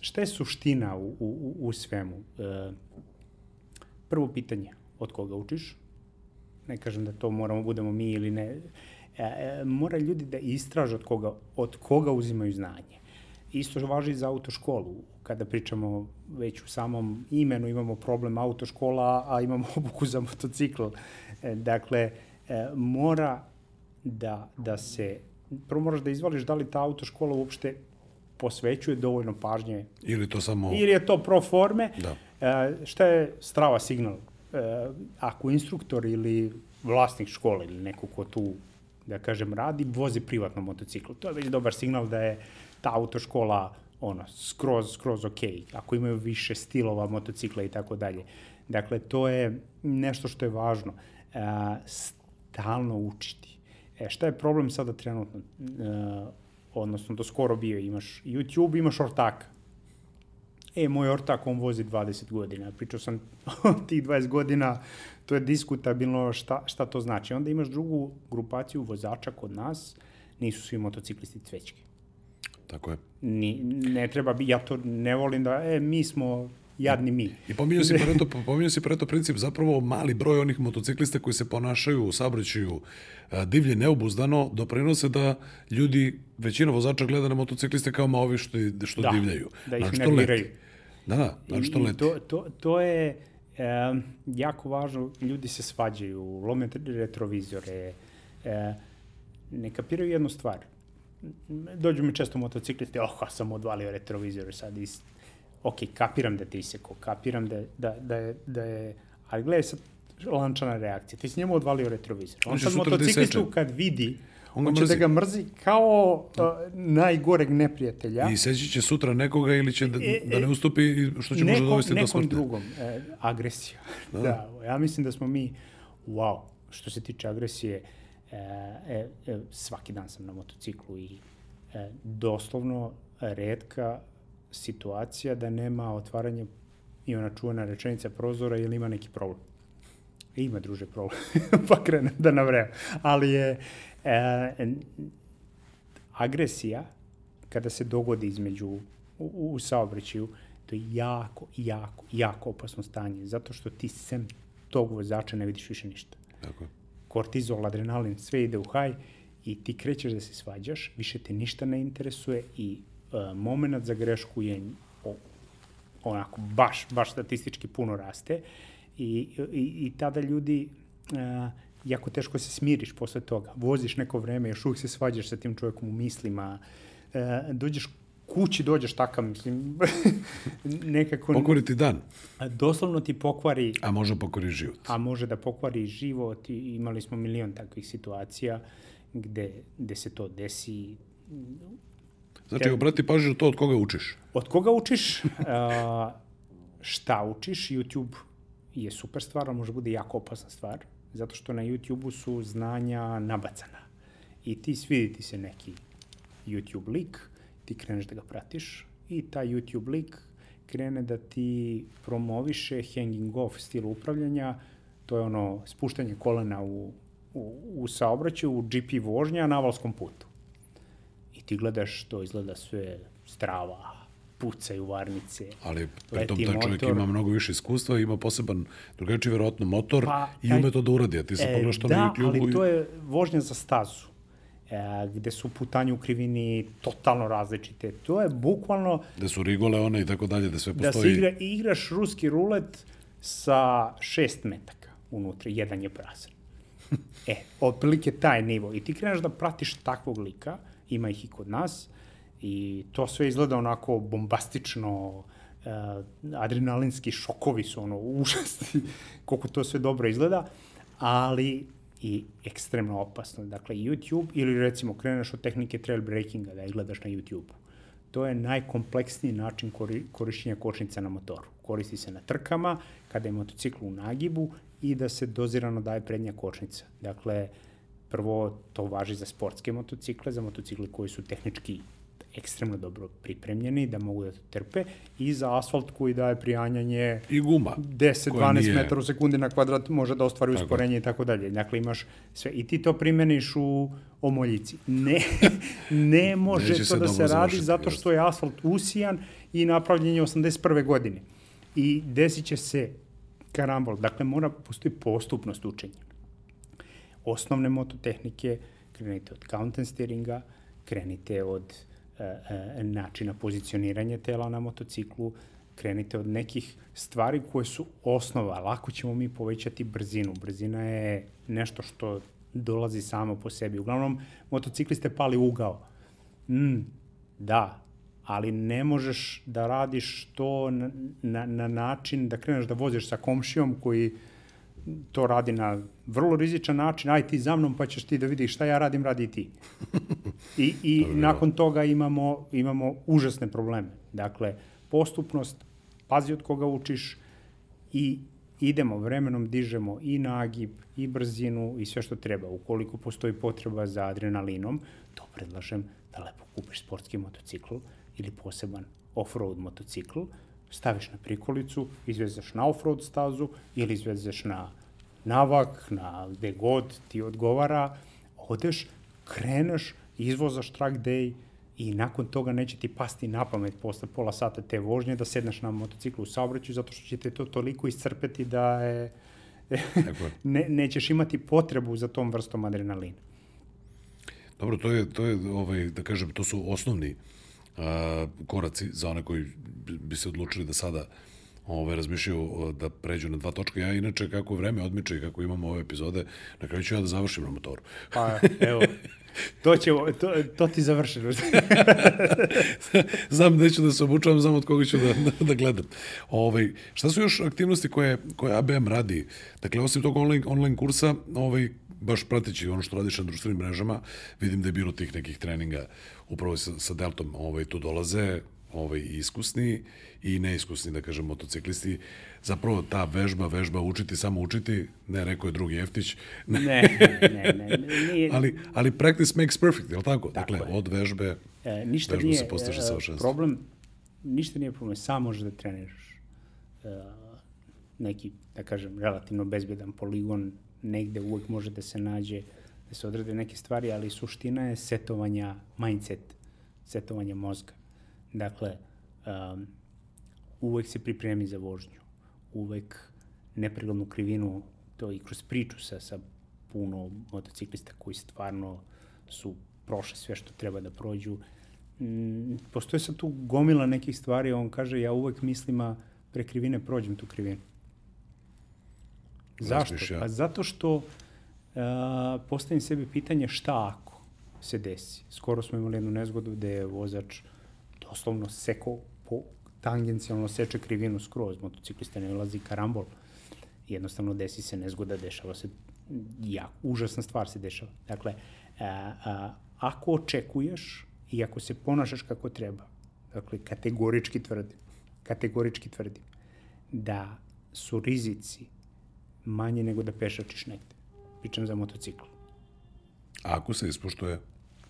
Speaker 2: šta je suština u, u, u svemu? E, prvo pitanje, od koga učiš? Ne kažem da to moramo budemo mi ili ne. E, e, mora ljudi da istraže od koga, od koga uzimaju znanje. Isto važi za autoškolu. Kada pričamo već u samom imenu imamo problem autoškola, a imamo obuku za motocikl. E, dakle, e, mora da, da se, prvo moraš da izvališ da li ta autoškola uopšte posvećuje dovoljno pažnje.
Speaker 1: Ili to samo...
Speaker 2: Ili je to pro forme.
Speaker 1: Da.
Speaker 2: E, šta je strava signal? E, ako instruktor ili vlasnik škole ili neko ko tu, da kažem, radi, vozi privatno motocikl. To je već dobar signal da je ta autoškola ono, skroz, skroz ok, ako imaju više stilova motocikla i tako dalje. Dakle, to je nešto što je važno. E, stalno učiti. E, šta je problem sada trenutno? E, odnosno, do skoro bio, imaš YouTube, imaš ortaka. E, moj ortak, on vozi 20 godina. Pričao sam tih 20 godina, to je diskutabilno šta, šta to znači. Onda imaš drugu grupaciju vozača kod nas, nisu svi motociklisti cvećke.
Speaker 1: Tako je.
Speaker 2: Ni, ne treba bi, ja to ne volim da, e, mi smo jadni mi.
Speaker 1: I pominjao si Pareto, pominjao si Pareto princip, zapravo mali broj onih motociklista koji se ponašaju u saobraćaju divlje neobuzdano doprinose da ljudi, većina vozača gleda na motocikliste kao ma ovi što, što
Speaker 2: da,
Speaker 1: divljaju.
Speaker 2: Da ih znači, nerviraju.
Speaker 1: Da, da, znači što leti.
Speaker 2: To, to, to je e, jako važno, ljudi se svađaju, lome retrovizore, e, ne kapiraju jednu stvar. Dođu mi često motociklisti, oh, sam odvalio retrovizore sad iz ok, kapiram da ti iseko, kapiram da, da, da, je, da je, ali gledaj sad lančana reakcija, ti si njemu odvalio retrovizor. On, on sad motociklistu kad vidi, on, on će mrzi. da ga mrzi kao uh, najgoreg neprijatelja.
Speaker 1: I seći će sutra nekoga ili će da, e, da ne ustupi što će neko, možda dovesti do smrti.
Speaker 2: Nekom drugom, e, agresija. Da. da. ja mislim da smo mi, wow, što se tiče agresije, e, e, e, svaki dan sam na motociklu i e, doslovno redka situacija da nema otvaranja i ona čuvana rečenica prozora ili ima neki problem. Ima, druže, problem. pa krenem da navrem. Ali je e, agresija, kada se dogodi između u, u saobraćaju, to je jako, jako, jako opasno stanje, zato što ti sem tog vozača ne vidiš više ništa.
Speaker 1: Tako
Speaker 2: Kortizol, adrenalin, sve ide u haj i ti krećeš da se svađaš, više te ništa ne interesuje i uh, moment za grešku je onako baš, baš statistički puno raste i, i, i tada ljudi uh, jako teško se smiriš posle toga. Voziš neko vreme, još uvijek se svađaš sa tim čovjekom u mislima, uh, dođeš kući dođeš takav, mislim, nekako...
Speaker 1: Pokvari ti dan.
Speaker 2: Doslovno ti pokvari...
Speaker 1: A može pokvari život.
Speaker 2: A može da pokvari život i imali smo milion takvih situacija gde, gde se to desi
Speaker 1: Znači, obrati pažnju to od koga učiš.
Speaker 2: Od koga učiš, uh, šta učiš, YouTube je super stvar, ali može bude jako opasna stvar, zato što na YouTube-u su znanja nabacana. I ti svidi ti se neki YouTube lik, ti kreneš da ga pratiš i taj YouTube lik krene da ti promoviše hanging off stil upravljanja, to je ono spuštanje kolena u, u, u saobraćaju, u GP vožnja na avalskom putu ti gledaš, to izgleda sve strava, pucaju varnice.
Speaker 1: Ali pritom taj motor. čovjek ima mnogo više iskustva, ima poseban drugačiji verovatno motor pa, i ume to da uradi, a ti se e, pogledaš to
Speaker 2: da,
Speaker 1: na YouTube-u.
Speaker 2: Da, ali to je vožnja za stazu, e, gde su putanje u krivini totalno različite. To je bukvalno...
Speaker 1: Da su rigole one i tako dalje, da sve postoji.
Speaker 2: Da se igra, igraš ruski rulet sa šest metaka unutra, jedan je prazan. e, otprilike taj nivo. I ti kreneš da pratiš takvog lika, ima ih i kod nas i to sve izgleda onako bombastično, adrenalinski šokovi su ono užasni, koliko to sve dobro izgleda, ali i ekstremno opasno. Dakle, YouTube ili recimo kreneš od tehnike trail breakinga da gledaš na YouTube. To je najkompleksniji način kori, korišćenja kočnica na motoru. Koristi se na trkama, kada je motocikl u nagibu i da se dozirano daje prednja kočnica. Dakle, prvo to važi za sportske motocikle, za motocikle koji su tehnički ekstremno dobro pripremljeni da mogu da to trpe i za asfalt koji daje prijanjanje
Speaker 1: i guma
Speaker 2: 10-12 nije... metara u sekundi na kvadrat može da ostvari tako. usporenje i tako dalje. Dakle imaš sve i ti to primeniš u omoljici. Ne, ne može Neće to da se radi zato što je asfalt usijan i napravljen je 81. godine. I desit će se karambol. Dakle, mora postoji postupnost učenja. Osnovne mototehnike, krenite od counter steeringa, krenite od E, e, načina pozicioniranja tela na motociklu, krenite od nekih stvari koje su osnova. Lako ćemo mi povećati brzinu. Brzina je nešto što dolazi samo po sebi. Uglavnom, motocikliste pali ugao. Mm, da, ali ne možeš da radiš to na, na, na način da kreneš da voziš sa komšijom koji to radi na vrlo rizičan način, aj ti za mnom pa ćeš ti da vidiš šta ja radim, radi ti. I, i nakon toga imamo, imamo užasne probleme. Dakle, postupnost, pazi od koga učiš i idemo vremenom, dižemo i nagib, i brzinu i sve što treba. Ukoliko postoji potreba za adrenalinom, to predlažem da lepo kupiš sportski motocikl ili poseban off-road motocikl, staviš na prikolicu, izvezeš na off-road stazu ili izvezeš na navak, na gde god ti odgovara, odeš, kreneš, izvozaš track day i nakon toga neće ti pasti na pamet posle pola sata te vožnje da sedneš na motociklu u saobraćaju zato što će te to toliko iscrpeti da je, ne, nećeš imati potrebu za tom vrstom adrenalina.
Speaker 1: Dobro, to je, to je ovaj, da kažem, to su osnovni a, koraci za one koji bi se odlučili da sada ovaj, razmišljaju da pređu na dva točka. Ja inače, kako vreme odmiče i kako imamo ove epizode, na kraju ću ja da završim na motoru.
Speaker 2: Pa, evo, to, će, to, to ti završeno.
Speaker 1: znam da ću da se obučavam, znam od koga ću da, da, da gledam. Ovaj, šta su još aktivnosti koje, koje ABM radi? Dakle, osim tog online, online kursa, ovaj, baš prateći ono što radiš na društvenim mrežama, vidim da je bilo tih nekih treninga upravo sa, sa Deltom ovaj, tu dolaze, ovaj, iskusni i neiskusni, da kažem, motociklisti. Zapravo ta vežba, vežba, učiti, samo učiti, ne, rekao je drugi Jeftić.
Speaker 2: Ne, ne, ne. ne,
Speaker 1: nije... ali, ali practice makes perfect, je li tako? tako dakle, je. od vežbe,
Speaker 2: e, ništa vežba nije, se postiže savršenstvo. E, problem, ništa nije problem, samo možeš da treniraš e, neki, da kažem, relativno bezbedan poligon, negde uvek može da se nađe da se odrade neke stvari, ali suština je setovanja mindset, setovanja mozga. Dakle, um, uvek se pripremi za vožnju, uvek nepreglednu krivinu, to i kroz priču sa, sa puno motociklista koji stvarno su prošli sve što treba da prođu. Mm, postoje sad tu gomila nekih stvari, on kaže, ja uvek mislim, a pre krivine prođem tu krivinu. Zašto? Pa zato što uh, postavim sebi pitanje šta ako se desi. Skoro smo imali jednu nezgodu gde je vozač doslovno seko po tangencijalno seče krivinu skroz, motociklista ne ulazi karambol. Jednostavno desi se nezgoda, dešava se, ja, užasna stvar se dešava. Dakle, a, a, ako očekuješ i ako se ponašaš kako treba, dakle, kategorički tvrdim, kategorički tvrdim, da su rizici manje nego da pešačiš negde. Pričam za motocikl.
Speaker 1: Ako se ispoštuje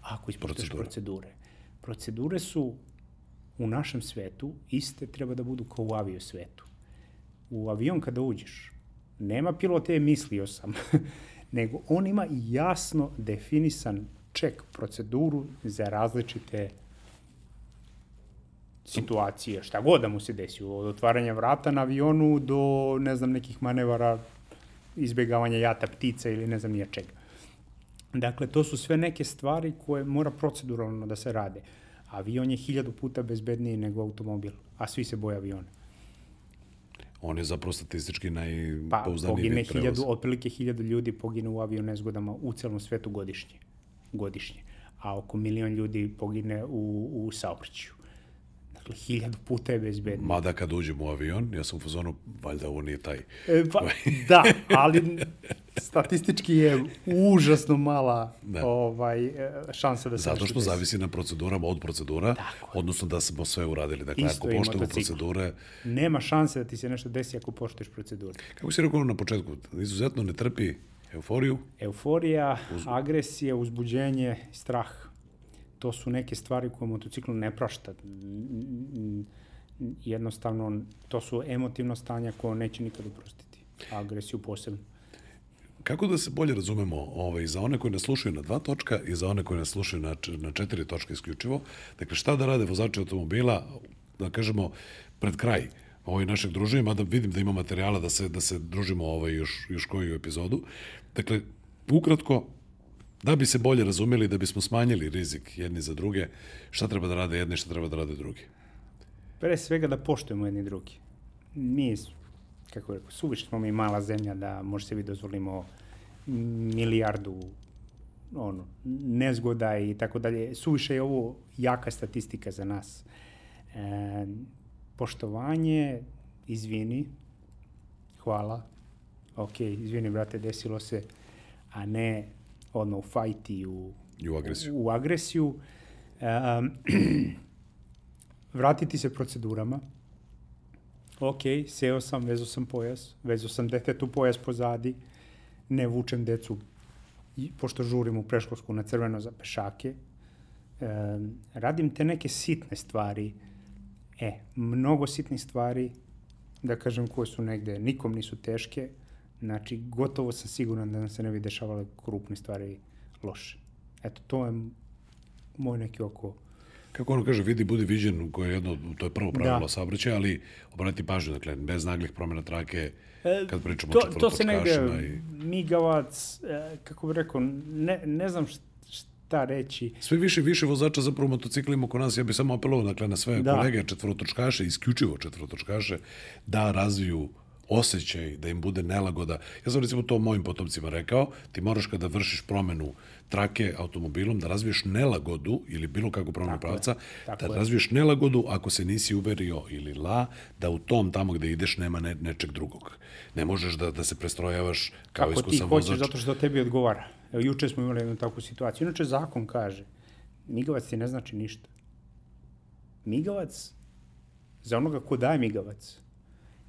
Speaker 2: Ako ispoštuješ procedure. procedure. Procedure su u našem svetu iste treba da budu kao u avio svetu. U avion kada uđeš, nema pilote mislio sam, nego on ima jasno definisan ček proceduru za različite situacije, šta god da mu se desi, od otvaranja vrata na avionu do, ne znam, nekih manevara izbjegavanja jata ptica ili ne znam nije čega. Dakle, to su sve neke stvari koje mora proceduralno da se rade. Avion je hiljadu puta bezbedniji nego automobil, a svi se boje aviona.
Speaker 1: On je zapravo statistički najpouzdaniji pa, pogine
Speaker 2: hiljadu, otprilike hiljadu ljudi pogine u avion nezgodama u celom svetu godišnje. Godišnje. A oko milion ljudi pogine u, u saobraćaju. Dakle, hiljadu puta je bezbednije.
Speaker 1: Mada kad uđem u avion, ja sam u fazonu, valjda ovo nije taj.
Speaker 2: E, pa, da, ali statistički je užasno mala
Speaker 1: Da.
Speaker 2: ovaj, e, šansa da se
Speaker 1: Zato što zavisi na procedurama od procedura, odnosno da smo sve uradili. Dakle,
Speaker 2: Isto
Speaker 1: ako poštujemo procedure,
Speaker 2: Nema šanse da ti se nešto desi ako poštuješ procedure.
Speaker 1: kako si rekao na početku, izuzetno ne trpi euforiju,
Speaker 2: Euforija, agresija, uzbuđenje, strah. To su neke stvari koje motocikl ne prašta. Jednostavno, to su emotivno stanja koje neće nikad oprostiti. Agresiju posebno.
Speaker 1: Kako da se bolje razumemo ovaj, za one koji nas slušaju na dva točka i za one koji nas slušaju na, na četiri točka isključivo? Dakle, šta da rade vozači automobila, da kažemo, pred kraj ovaj našeg druženja, mada vidim da ima materijala da se, da se družimo ovaj, još, još koju epizodu. Dakle, ukratko, da bi se bolje razumeli, da bismo smanjili rizik jedni za druge, šta treba da rade jedni, šta treba da rade drugi?
Speaker 2: Pre svega da poštujemo jedni drugi. Mi, kako rekao, suviše smo mi mala zemlja da može sebi dozvolimo milijardu ono, nezgoda i tako dalje. Suviše je ovo jaka statistika za nas. E, poštovanje, izvini, hvala, ok, izvini brate, desilo se, a ne odmah u fajt i u,
Speaker 1: I u agresiju.
Speaker 2: u agresiju. Um, vratiti se procedurama. Ok, seo sam, vezao sam pojas, vezao sam detetu pojas pozadi, ne vučem decu, pošto žurim u preškolsku na crveno za pešake. Um, radim te neke sitne stvari, e, mnogo sitnih stvari, da kažem, koje su negde, nikom nisu teške, znači, gotovo sam siguran da nam se ne bi dešavale krupne stvari loše. Eto, to je moj neki oko
Speaker 1: Kako ono kaže, vidi, budi viđen, koje je jedno, to je prvo pravilo
Speaker 2: Da.
Speaker 1: da. saobraćaja, ali obrati pažnju, dakle, bez naglih promjena trake, kad pričamo
Speaker 2: to,
Speaker 1: o
Speaker 2: to se negde
Speaker 1: i...
Speaker 2: migavac, e, kako bih rekao, ne, ne znam št- šta reći.
Speaker 1: Sve više više vozača zapravo motociklima oko nas, ja bih samo apelovao dakle, na sve
Speaker 2: Da.
Speaker 1: da. kolege četvorotočkaše, isključivo četvorotočkaše, da razviju osjećaj, da im bude nelagoda. Ja sam recimo to mojim potomcima rekao, ti moraš kada vršiš promenu trake automobilom, da razviješ nelagodu ili bilo kakvu promenu
Speaker 2: Tako je,
Speaker 1: pravca,
Speaker 2: tako
Speaker 1: da
Speaker 2: je.
Speaker 1: razviješ nelagodu ako se nisi uverio ili la, da u tom tamo gde ideš nema ne, nečeg drugog. Ne možeš da, da se prestrojavaš kao
Speaker 2: Kako ti
Speaker 1: iskusan
Speaker 2: hoćeš,
Speaker 1: vozač.
Speaker 2: zato što tebi odgovara. Evo, juče smo imali jednu takvu situaciju. Inače, zakon kaže, migavac ti ne znači ništa. Migavac, za onoga ko daje migavac,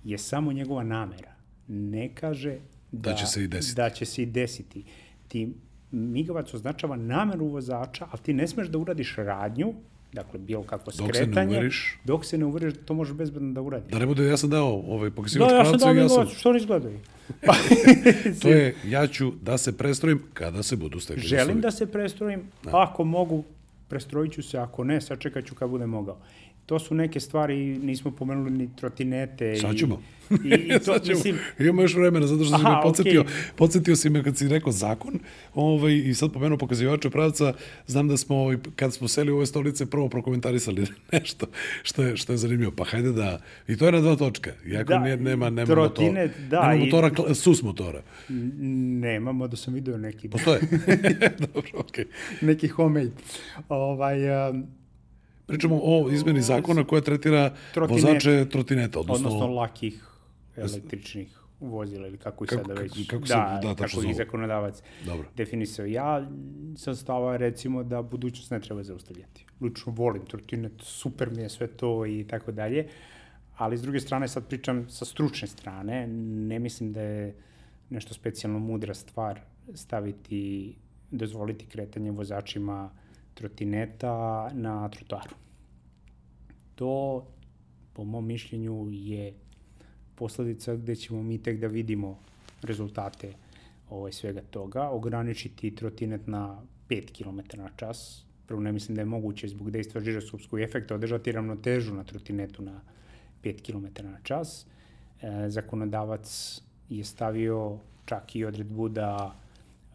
Speaker 2: je samo njegova namera. Ne kaže da,
Speaker 1: Da će se i desiti.
Speaker 2: Da će se i desiti. Ti migavac označava nameru vozača, ali ti ne smeš da uradiš radnju, dakle, bilo kako
Speaker 1: Dok se ne
Speaker 2: skretanje,
Speaker 1: uveriš.
Speaker 2: dok se ne uveriš da to možeš bezbedno da uradiš.
Speaker 1: Da ne bude, ja sam dao ovaj pokazivač
Speaker 2: Da, ja sam dao
Speaker 1: ja sam
Speaker 2: što ne izgledaju? Pa,
Speaker 1: To je, ja ću da se prestrojim kada se budu stekli
Speaker 2: Želim
Speaker 1: uslovi.
Speaker 2: da se prestrojim, ako mogu, prestrojit ću se, ako ne, sačekat ću kad budem mogao. To su neke stvari, nismo pomenuli ni trotinete.
Speaker 1: Sad
Speaker 2: i-
Speaker 1: ćemo.
Speaker 2: I, i to,
Speaker 1: Sad ćemo.
Speaker 2: mislim,
Speaker 1: Imamo još vremena, zato što si
Speaker 2: Aha,
Speaker 1: me podsjetio,
Speaker 2: okej.
Speaker 1: podsjetio si me kad si rekao zakon ovaj, i sad pomenuo pokazivača pravca, znam da smo, ovaj, kad smo seli u ove stolice, prvo prokomentarisali nešto što je, što je zanimljivo. Pa hajde da, i to je na dva točka, iako
Speaker 2: Da,
Speaker 1: ne, nema, nema,
Speaker 2: trotinet,
Speaker 1: motor,
Speaker 2: da,
Speaker 1: nema
Speaker 2: i-
Speaker 1: motora, kla- sus motora.
Speaker 2: nemamo da sam video neki,
Speaker 1: Postoje. Dobro, okej.
Speaker 2: neki homemade. Ovaj, um,
Speaker 1: Pričamo o izmeni zakona koja tretira
Speaker 2: Trotinet.
Speaker 1: vozače trotineta, odnosno,
Speaker 2: odnosno lakih električnih vozila ili kako ih
Speaker 1: Kako-
Speaker 2: sada već,
Speaker 1: kako se-
Speaker 2: da,
Speaker 1: da,
Speaker 2: kako ih zakonodavac
Speaker 1: Dobro.
Speaker 2: definisao. Ja sam stava recimo da budućnost ne treba zaustavljati. Lično volim trotinet, super mi je sve to i tako dalje, ali s druge strane sad pričam sa stručne strane, ne mislim da je nešto specijalno mudra stvar staviti, dozvoliti kretanje vozačima trotineta na trotoaru. To, po mom mišljenju, je posledica gde ćemo mi tek da vidimo rezultate ovaj, svega toga. Ograničiti trotinet na 5 km na čas. Prvo ne mislim da je moguće zbog dejstva žiroskopskog efekta održati ravnotežu na trotinetu na 5 km na čas. E, zakonodavac je stavio čak i odredbu da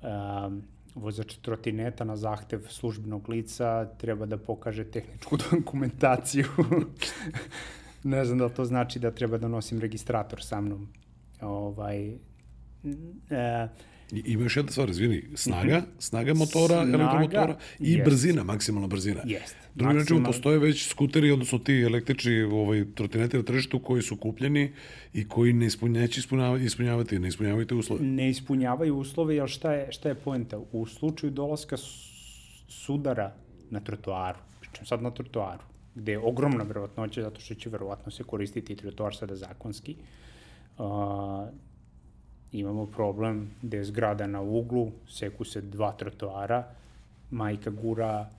Speaker 2: um, vozač trotineta na zahtev službenog lica treba da pokaže tehničku dokumentaciju. ne znam da to znači da treba da nosim registrator sa mnom. Ovaj, E,
Speaker 1: ima još jedna stvar, izvini, snaga, snaga motora,
Speaker 2: Snaga,
Speaker 1: elektromotora i
Speaker 2: jest.
Speaker 1: brzina, maksimalna brzina.
Speaker 2: Jeste.
Speaker 1: Drugim rečima, postoje već skuteri, odnosno ti električni ovaj, trotineti na tržištu koji su kupljeni i koji ne ispunja, neće ispunjavati, ispunjavati, ne ispunjavaju te uslove.
Speaker 2: ne ispunjavaju uslove, jer šta je, šta je poenta? U slučaju dolaska sudara na trotoaru, pričam sad na trotoaru, gde je ogromna verovatnoća, zato što će verovatno se koristiti i trotoar sada zakonski, a, imamo problem gde je zgrada na uglu, seku se dva trotoara, majka gura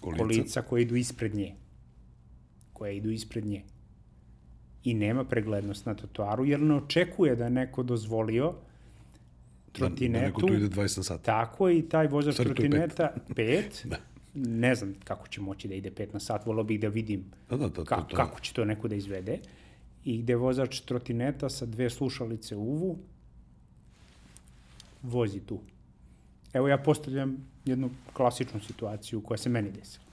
Speaker 1: Kolica.
Speaker 2: kolica, koje idu ispred nje. Koje idu ispred nje. I nema preglednost na trotoaru, jer ne očekuje da je neko dozvolio
Speaker 1: Da, da neko
Speaker 2: trotinetu,
Speaker 1: tu ide 20 na sat.
Speaker 2: tako je i taj vozač
Speaker 1: pet.
Speaker 2: trotineta, pet,
Speaker 1: Da.
Speaker 2: ne znam kako će moći da ide 5 na sat, volao bih da vidim
Speaker 1: Da, da, da,
Speaker 2: ka,
Speaker 1: to, to,
Speaker 2: kako će to neko da izvede. I gde vozač trotineta sa dve slušalice uvu vozi tu. Evo ja postavljam jednu klasičnu situaciju koja se meni desila.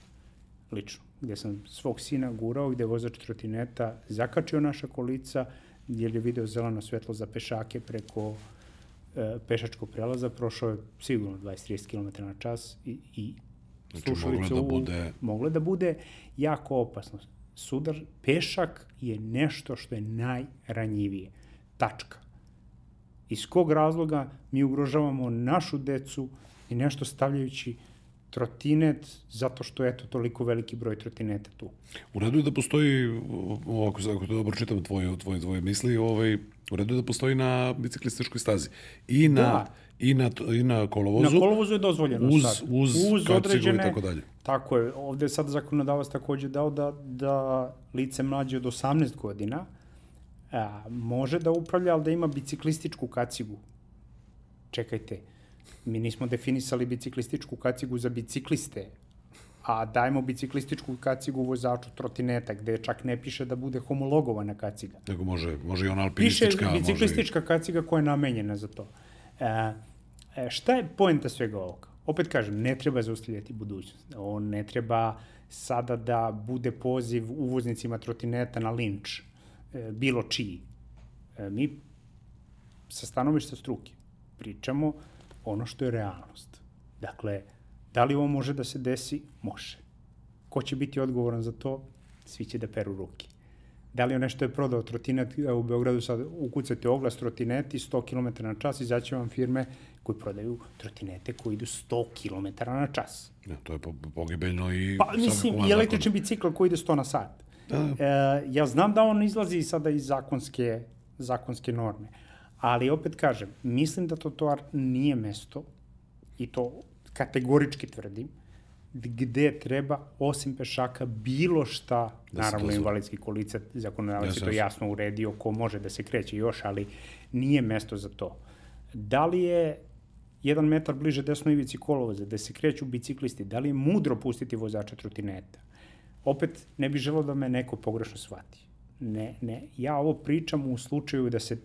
Speaker 2: Lično. Gde sam svog sina gurao, gde je vozač trotineta zakačio naša kolica, jer je video zeleno svetlo za pešake preko e, pešačkog prelaza, prošao je sigurno 20-30 km na čas i, i
Speaker 1: Znači, moglo
Speaker 2: slušalice
Speaker 1: da bude-
Speaker 2: moglo da bude jako opasno. Sudar, pešak je nešto što je najranjivije. Tačka. Iz kog razloga mi ugrožavamo našu decu i nešto stavljajući trotinet zato što je eto toliko veliki broj trotineta tu.
Speaker 1: U redu je da postoji, ako, ako to dobro čitam tvoje, tvoje, tvoje misli, ovaj, u redu je da postoji na biciklističkoj stazi. I na,
Speaker 2: Da.
Speaker 1: i na, i na kolovozu.
Speaker 2: Na kolovozu je dozvoljeno
Speaker 1: uz-
Speaker 2: sad.
Speaker 1: uz kacigu i tako dalje.
Speaker 2: Tako je. Ovde je sad zakonodavac takođe dao da, da lice mlađe od 18 godina a, može da upravlja, ali da ima biciklističku kacigu. Čekajte, mi nismo definisali biciklističku kacigu za bicikliste, a dajemo biciklističku kacigu vozaču trotineta, gde čak ne piše da bude homologovana kaciga.
Speaker 1: Nego može, može i ona
Speaker 2: Piše
Speaker 1: alpinistička, može i...
Speaker 2: biciklistička kaciga koja je namenjena za to. E, e, šta je poenta svega ovoga? Opet kažem, ne treba zaustavljati budućnost. On ne treba sada da bude poziv uvoznicima trotineta na linč, bilo čiji. E, mi sa stanovišta struke pričamo ono što je realnost. Dakle, da li ovo može da se desi? Može. Ko će biti odgovoran za to? Svi će da peru ruke. Da li je nešto je prodao trotinet, u Beogradu sad ukucate oglas trotineti 100 km na čas, izaće vam firme koji prodaju trotinete koji idu 100 km na čas.
Speaker 1: Ja, to je po- pogibeljno i...
Speaker 2: Pa mislim, i električni bicikl koji ide 100 na sat.
Speaker 1: Da.
Speaker 2: E, ja znam da on izlazi sada iz zakonske, zakonske norme, ali opet kažem, mislim da trotoar nije mesto, i to kategorički tvrdim, gde treba, osim pešaka, bilo šta,
Speaker 1: Da
Speaker 2: naravno invalidski kolica, zakonodavac je to
Speaker 1: jasno.
Speaker 2: jasno uredio, ko može da se kreće još, ali nije mesto za to. Da li je jedan metar bliže desnoj ivici kolovoza, da se kreću biciklisti, da li je mudro pustiti vozača trotineta? Opet, ne bih želeo da me neko pogrešno shvati. Ne, ne, ja ovo pričam u slučaju da se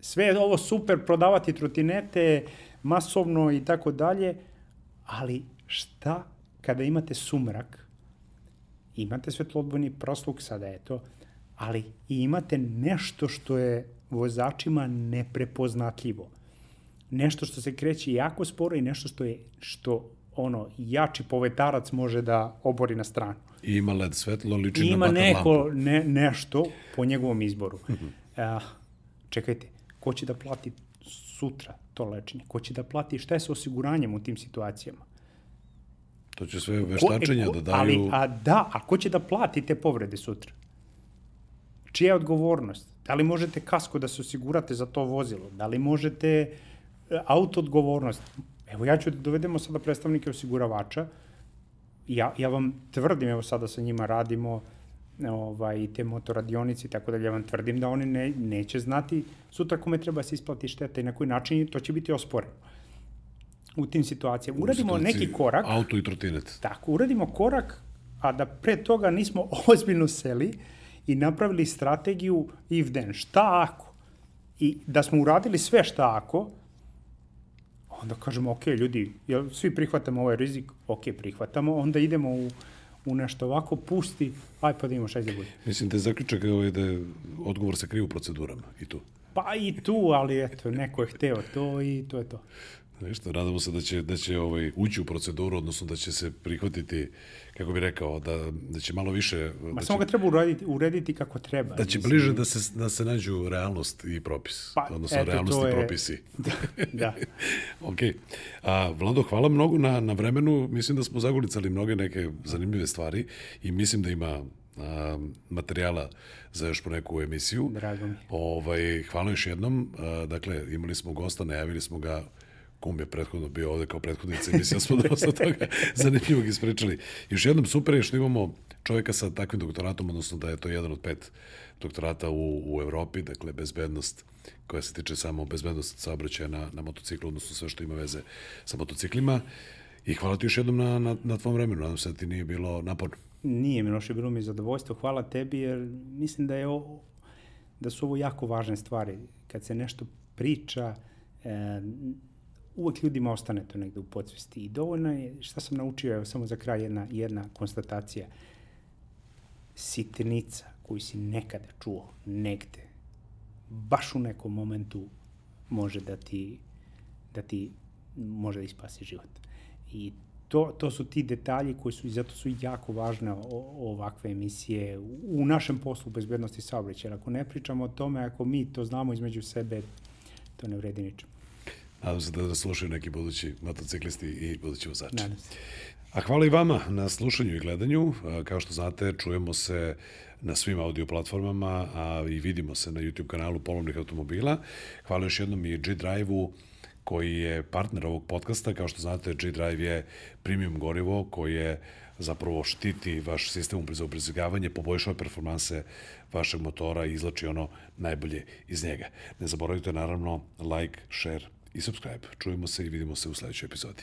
Speaker 2: sve je ovo super prodavati trotinete masovno i tako dalje, ali šta kada imate sumrak, imate svetlodbojni prosluk sada je to, ali i imate nešto što je vozačima neprepoznatljivo. Nešto što se kreće jako sporo i nešto što je što ono jači povetarac može da obori na stranu.
Speaker 1: I ima LED svetlo, liči
Speaker 2: I
Speaker 1: na
Speaker 2: ima
Speaker 1: batar
Speaker 2: neko
Speaker 1: lampu.
Speaker 2: ne, nešto po njegovom izboru.
Speaker 1: Mhm.
Speaker 2: Uh, čekajte, ko će da plati sutra to lečenje? Ko će da plati šta je sa osiguranjem u tim situacijama?
Speaker 1: To će sve
Speaker 2: Ko-
Speaker 1: veštačenja
Speaker 2: e, ko-
Speaker 1: da daju...
Speaker 2: Ali, a da, a ko će da plati te povrede sutra? Čija je odgovornost? Da li možete kasko da se osigurate za to vozilo? Da li možete e, auto odgovornost? Evo ja ću da dovedemo sada predstavnike osiguravača. Ja, ja vam tvrdim, evo sada sa njima radimo ovaj, i te motoradionice i tako da ja vam tvrdim da oni ne, neće znati sutra kome treba se isplati šteta i na koji način to će biti osporeno u tim situacijama. Uradimo neki korak,
Speaker 1: Auto i trotinet.
Speaker 2: Tako, uradimo korak, a da pre toga nismo ozbiljno seli i napravili strategiju if then, šta ako? I da smo uradili sve šta ako, onda kažemo, ok, ljudi, jel svi prihvatamo ovaj rizik? Ok, prihvatamo, onda idemo u, u nešto ovako, pusti, aj pa da imamo šta da bude.
Speaker 1: Mislim da je zaključak ovaj, da je odgovor se krije u procedurama i tu.
Speaker 2: Pa i tu, ali eto, neko je hteo to i to je to.
Speaker 1: Ništa, nadamo se da će, da će ovaj, ući u proceduru, odnosno da će se prihvatiti, kako bi rekao, da, da će malo više...
Speaker 2: Ma
Speaker 1: da
Speaker 2: samo
Speaker 1: će,
Speaker 2: ga treba urediti, urediti kako treba.
Speaker 1: da će
Speaker 2: mislim.
Speaker 1: bliže da se, da se nađu realnost i propis,
Speaker 2: Pa,
Speaker 1: odnosno
Speaker 2: eto,
Speaker 1: realnost i
Speaker 2: je-
Speaker 1: propisi.
Speaker 2: da.
Speaker 1: ok. A, Vlado, hvala mnogo na, na vremenu. Mislim da smo zagulicali mnoge neke zanimljive stvari i mislim da ima a, materijala za još po neku emisiju.
Speaker 2: Drago mi.
Speaker 1: Ovaj, hvala još jednom. A, dakle, imali smo gosta, najavili smo ga kum je prethodno bio ovde kao prethodnica emisija, smo dosta toga zanimljivog ispričali. Još jednom super je što imamo čovjeka sa takvim doktoratom, odnosno da je to jedan od pet doktorata u, u Evropi, dakle bezbednost koja se tiče samo bezbednost saobraćaja na, na motociklu, odnosno sve što ima veze sa motociklima. I hvala ti još jednom na, na, na tvom vremenu, nadam se da ti nije bilo naporno.
Speaker 2: Nije Miloše, bilo mi zadovoljstvo. Hvala tebi jer mislim da je ovo, da su ovo jako važne stvari. Kad se nešto priča, e, uvek ljudima ostane to negde u podsvesti. I dovoljno je, šta sam naučio, evo samo za kraj jedna, jedna konstatacija. Sitnica koju si nekada čuo, negde, baš u nekom momentu može da ti, da ti može da ispasi život. I to, to su ti detalji koji su, i zato su jako važne o, ovakve emisije u, našem poslu bezbednosti saobraćaja. Ako ne pričamo o tome, ako mi to znamo između sebe, to ne vredi ničemu.
Speaker 1: Nadam se da nas slušaju neki budući motociklisti i budući vozači.
Speaker 2: Nadam se.
Speaker 1: A hvala i vama na slušanju i gledanju. Kao što znate, čujemo se na svim audio platformama, a i vidimo se na YouTube kanalu Polovnih automobila. Hvala još jednom i G-Drive-u koji je partner ovog podcasta. Kao što znate, G-Drive je premium gorivo koje zapravo štiti vaš sistem za ubrizgavanje, poboljšava performanse vašeg motora i izlači ono najbolje iz njega. Ne zaboravite naravno like, share i subscribe. Čujemo se i vidimo se u sledećoj epizodi.